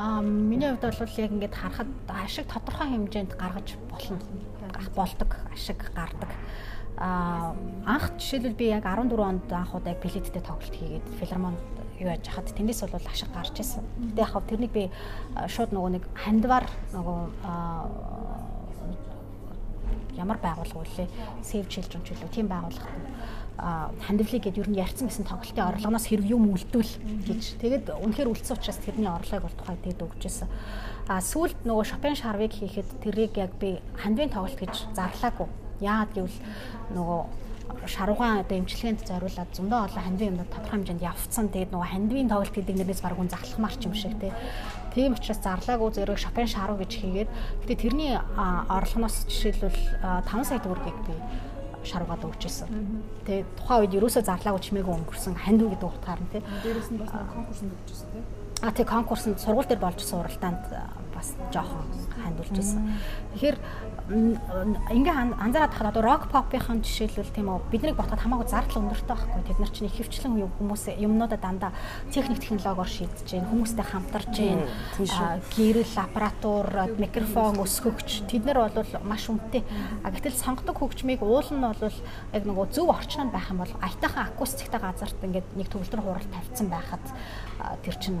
А миний хувьд бол яг ингээд харахад ашиг тодорхой хэмжээнд гаргаж болно. болдог ашиг гардаг. А анх жишээлбэл би яг 14 онд анх удаа билеттэй тоглолт хийгээд филармонд юу яаж хахад тэндээс бол ашиг гарч ирсэн. Гэтэ яг тэрнийг би шууд нөгөө нэг хандвар нөгөө ямар байгууллага үлээ Save Children ч үлээ тийм байгууллагад хандивлыг гэдээ ер нь ярьсан гэсэн тоглолтын орлогоноос хэрэг юм үлдвэл гэж. Тэгэд үнэхээр үлдсэн учраас тэрний орлогыг бол тухай тэгэд өгчээсэн. А сүүлд нөгөө шопен шарвыг хийхэд тэрийг яг би хандвын тоглолт гэж зарлаагүй. Яагаад гэвэл нөгөө шаруугаан одоо эмчилгээнд зориулаад зөндөө олон хандвийн юмнууд тодорхой хэмжээнд явцсан. Тэгээд нөгөө хандвийн тоглолт гэдэг нэрнээс баг үн захлахмаар ч юм шиг тий. Тийм учраас зарлаагүй зэрэг шопен шаруу гэж хийгээд гэтээ тэрний орлогоноос жишээлбэл 5 сая төгрөгийг би шаруугаад өгчээсэн. Тэгээ тухайн үед ерөөсөө зарлаагүй чимээгүй өнгөрсөн хандив гэдэг утгаар нь тий. Дээрээс нь бас конкурсанд өгчээсэн тий. А тий конкурсанд сургууль дээр болж суралтаанд бас жоохон хандуулж байсан. Тэгэхээр ингээ анзаараад тахад одоо рок попын жишээлбэл тийм үү? Биднийг ботход хамаагүй зардал өндөртэй байхгүй. Тэд нар чинь их хөвчлэн хүмүүс юмнуудаа дандаа техник технологиор шийдэж гин хүмүүстэй хамтарч гин гэрэл аппаратур микрофон өсгөгч. Тэд нар бол маш үнэтэй. А гэтэл сонгодог хөгжмийг уул нь бол яг нөгөө зөв орчинд байх юм бол аятайхан акустиктэй газарт ингээд нэг төгөлдөр хурал тавьсан байхад тэр чинь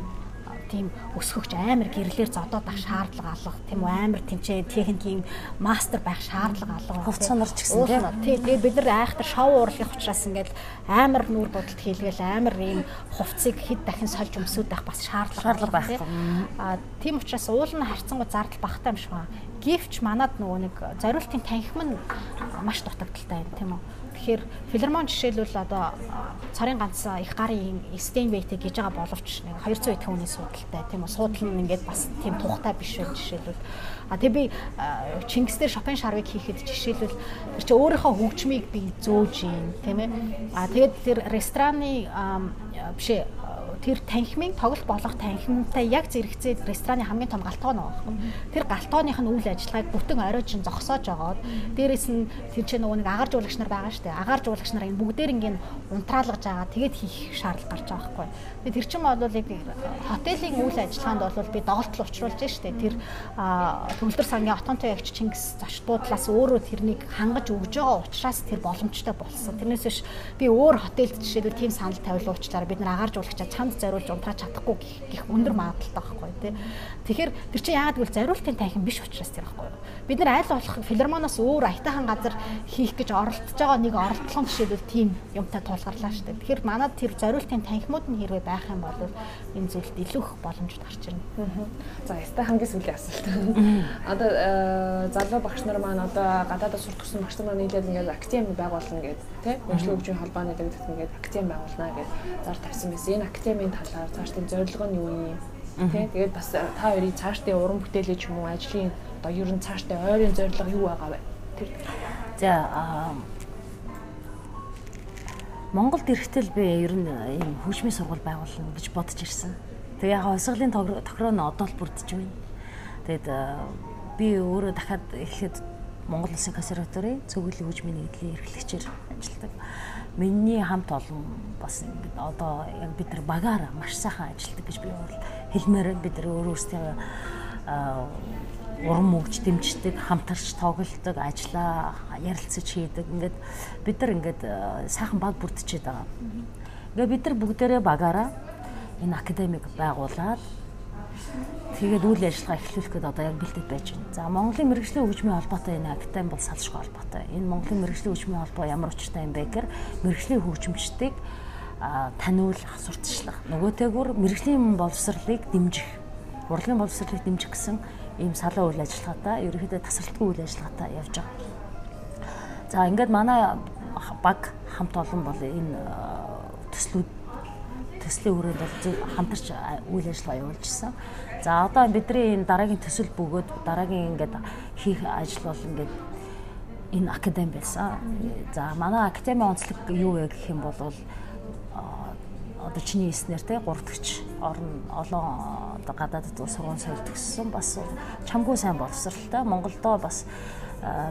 тийм өсгөгч амар гэрлэр зодоод ах шаардлага алга. Тийм үү амар тэмцээ техникийн мастер байх шаардлага алга. Хувцсанаар ч гэсэн тийм тэгээд бид нар айхтар шоу урлагийн учраас ингээд амар нүүр бодолд хийлгээл амар ийм хувцсыг хэд дахин сольж өмсөд байх бас шаардлага байхгүй. а тийм учраас уул нь харьцангуй зардал багтаа юм шиг байна. Гифч манад нөгөө нэг зориултын танхим нь маш дутагдaltaй юм тийм үү. Тэгэхээр филармон жишээлбэл одоо царын ганц их гарын Стейнбейтэй гэж байгаа боловч нэг 200 эдхэн хүний суудалтай тийм үү. Суудал нь ингээд бас тийм тухтай биш байх жишээлбэл. А тэг би Чингис дээр шопен шарвыг хийхэд жишээлбэл тэр чи өөрийнхөө хөгжмийг би зөөж юм тийм ээ. А тэгээд тэр рестораны биш ээ тэр танхимын тоглолт болох танхимтай яг зэрэгцээ рестораны хамгийн том галтгоо нэг байхгүй. Тэр галтгооных нь үйл ажиллагааг бүтэн оройчин зогсоож агаад дээрэс нь тэр чинь нөгөө нэг агаар жуулагч нар байгаа шүү дээ. Агаар жуулагч нар энэ бүгдээр ингээд унтраалгаж байгаа. Тэгээд хийх шаардлага гарч байгаа байхгүй. Тэгээд тэр чинь бол яг хотелийн үйл ажиллагаанд бол би доголдол учруулж шүү дээ. Тэр төвлөр сангийн отонтой ягч Чингис зочдуудлаас өөрөө тэрнийг хангаж өгж байгаа учраас тэр боломжтой болсон. Тэрнээс биш би өөр хотелд жишээлбэл тийм санал тавил уучлаарай. Бид нар агаар жуулагчаа чанд зориулж унтрааж чадахгүй гэх өндөр магадaltaй байхгүй тий. Тэгэхээр тэр чинь яагаад гэвэл зориултын танхим биш учраас тэр байхгүй. Бид нар аль болох филармоноос өөр аятайхан газар хийх гэж оролдож байгаа нэг оролдлогон жишээлбэл тийм юмтай тулгарлаа шүү дээ. Тэгэхээр манад тэр зориултын танхимууд нь хэрвээ байх юм бол энэ зүйлд илүү их боломжууд гарч ирнэ. За ястай хамгийн сүүлийн асуулт. Одоо э, залуу багш нар маань одоо гадаадд сурах гэсэн багш нар нийлээд ингээд академи байгуулна гэдэг тий. Хөгжлийн хөгжмийн холбооны дэгдэх ингээд академи байгуулна гэдэг зар тавьсан байсан. Энэ академийн талаар цааш тийм зорилго нь юу юм? Тий. Тэгээд бас та хоёрын цаашдын уран бүтээлээ ч юм уу ажлын одоо ер нь цаашдын ойрын зорилго юу байгаа вэ? Тэр. За Монголд ирэхдээ би ер нь ийм хөгжмийн сургууль байгуулна гэж бодож ирсэн. Тэгээ яг осголын тохироо нь одоо л бүрдэж байна. Тэгэд би өөрөө дахиад эхлээд Монгол Улсын консерваторийн зөвгөлийн хөгжмийн нэгдлийн эрхлэгчээр ажилладаг. Миний хамт олон бас одоо яг бид нар багаар маш сайхан ажилладаг гэж би бол хэлмээр бид нар өөр өөрсдөө уран мөгж дэмждэг, хамтарч тоглолдог, ажиллаа ярилцаж хийдэг. Ингээд бид нар ингээд сайхан баг бүрдчихэд байгаа. Ингээд бид нар бүгдээрээ багаараа энэ академик байгуулад тэгээд үйл ажиллагаа эхлүүлэх гээд одоо яг бэлдээд байж байна. За Монголын мэрэгжлийн хөгжмийн холбоотой энэ академи бол салшгүй холбоотой. Энэ Монголын мэрэгжлийн хөгжмийн холбоо ямар учиртай юм бэ гэхээр мэрэгжлийн хөгжимчдийг таниулах, сурталчлах, нөгөөтэйгүр мэрэгжлийн боловсролыг дэмжих, урлагийн боловсролыг дэмжих гэсэн ийм салаа үйл ажиллагаатай, ерөнхийдөө тасралтгүй үйл ажиллагаатай явж байгаа. За ингээд манай баг хамт олон бол энэ төслүүд төслийн хүрээнд бол хамтарч үйл ажиллагаа явуулжсэн. За одоо бидний энэ дараагийн төсөл бөгөөд дараагийн ингээд хийх ажил бол ингээд энэ академи байсан. За манай академи онцлог юу вэ гэх юм бол одоо чиний эснэр те гуравдагч орн олон одоо гадаадд сургууль соёл төгссөн бас чамгүй сайн боловсралтай Монголдо бас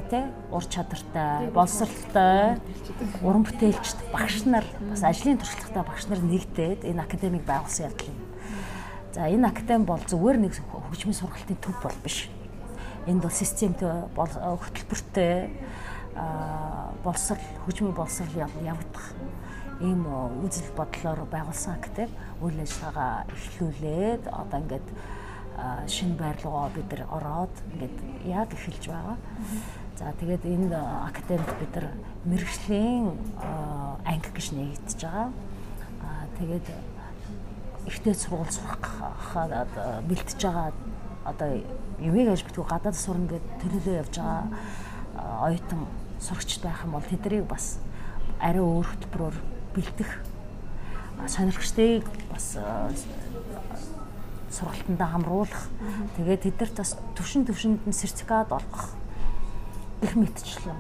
те ур чадвартай боловсралтай уран бүтээлчд багш нар бас ажлын туршлагатай багш нар нэгдээд энэ академиг байгуулсан явдал юм. За энэ академи бол зүгээр нэг хөгжмийн сургалтын төв бол биш. Энд бол системтэй хөтөлбөртэй боловсрал хөгжмийн боловсрал явагдах ийм үзэл бодлоор байгуулсан актив үйл ажиллагаа эхлүүлээд одоо ингээд шинэ байр руугаа бид нар ороод ингээд яг эхэлж байгаа. За тэгээд энэ академид бид нар мэрэгжлийн анги гэж нээгдэж байгаа. Аа тэгээд ихтэй сургууль сурах бэлтэж байгаа одоо юмыг аж битгүү гадаад сурна гэд төлөвлөө явж байгаа оюутан сурагчд байх юм бол тэднийг бас арай өөр хөтөлбөрөөр бэлдэх сонирхчдыг бас сургалтандаа хамруулах. Тэгээд тэдэрт бас төвшин төвшөнд нь сертификат олгох их мэтчлэн.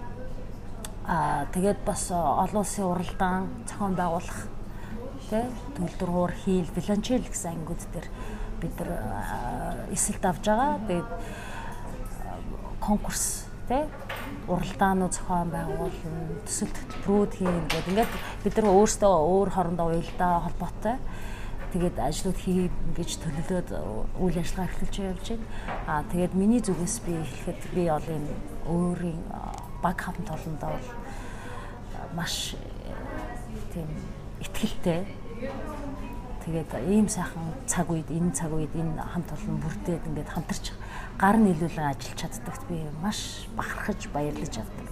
Аа тэгээд бас олон улсын уралдаан зохион байгуулах тий төлдөргуур хийл виланчел гэсэн ангиуд дээр бид нар эсэлт авж байгаа. Тэгээд конкурс тий уралдаанууд зохион байгуулна, төсөл хөтөлбөрүүд хийн гэдэг. Ингээд бид нар өөрсдөө өөр хоорондоо уялдаа холбоотой тэгээд ажлууд хий гэж төлөвлөд үйл ажиллагаа эхлүүлж явж байна. Аа тэгээд миний зүгээс би хэлэхэд би бол энэ өөрийн баг хамт олондоо бол маш тийм ихтгэлтэй. Тэгээд ийм сайхан цаг үед энэ цаг үед энэ хамт олон бүрдээд ингээд хамтарч гар нийлүүлэн ажиллаж чаддагт би маш бахархаж баярлаж явдаг.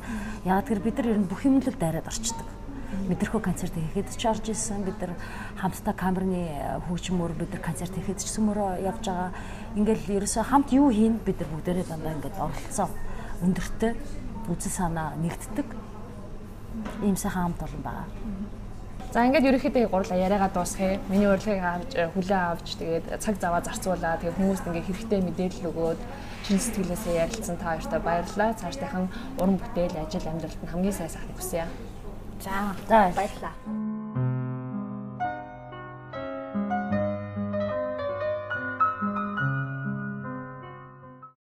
Яг тэр бид нар ер нь бүх юмлог дайраад орчдөг. Мэдрэхүү концерт хийхэд ч орж исэн бид нар хамтдаа камерны хөгжмөөр бид нар концерт хийхэд ч сүмөрөө явж байгаа ингээл ерөөсөө хамт юу хийн бид нар бүгдээрээ дандаа ингээд оролцсон өндөртэй үзэл санаа нэгддэг ийм сайхан хамт олон байгаа. За ингээд ерөөхдөө гурлаа яриагаа дуусгая. Миний урилгыг авч хүлээ авч тэгээд цаг заваа зарцуулаа. Тэгээд хүмүүст ингээд хэрэгтэй мэдээлэл өгөөд чин сэтгэлээсээ ярилцсан та хоёртай баярлалаа. Цаашдынхан уран бүтээл, ажил, амьдралд нь хамгийн сайн сайхныг хүсье. За За баярлалаа.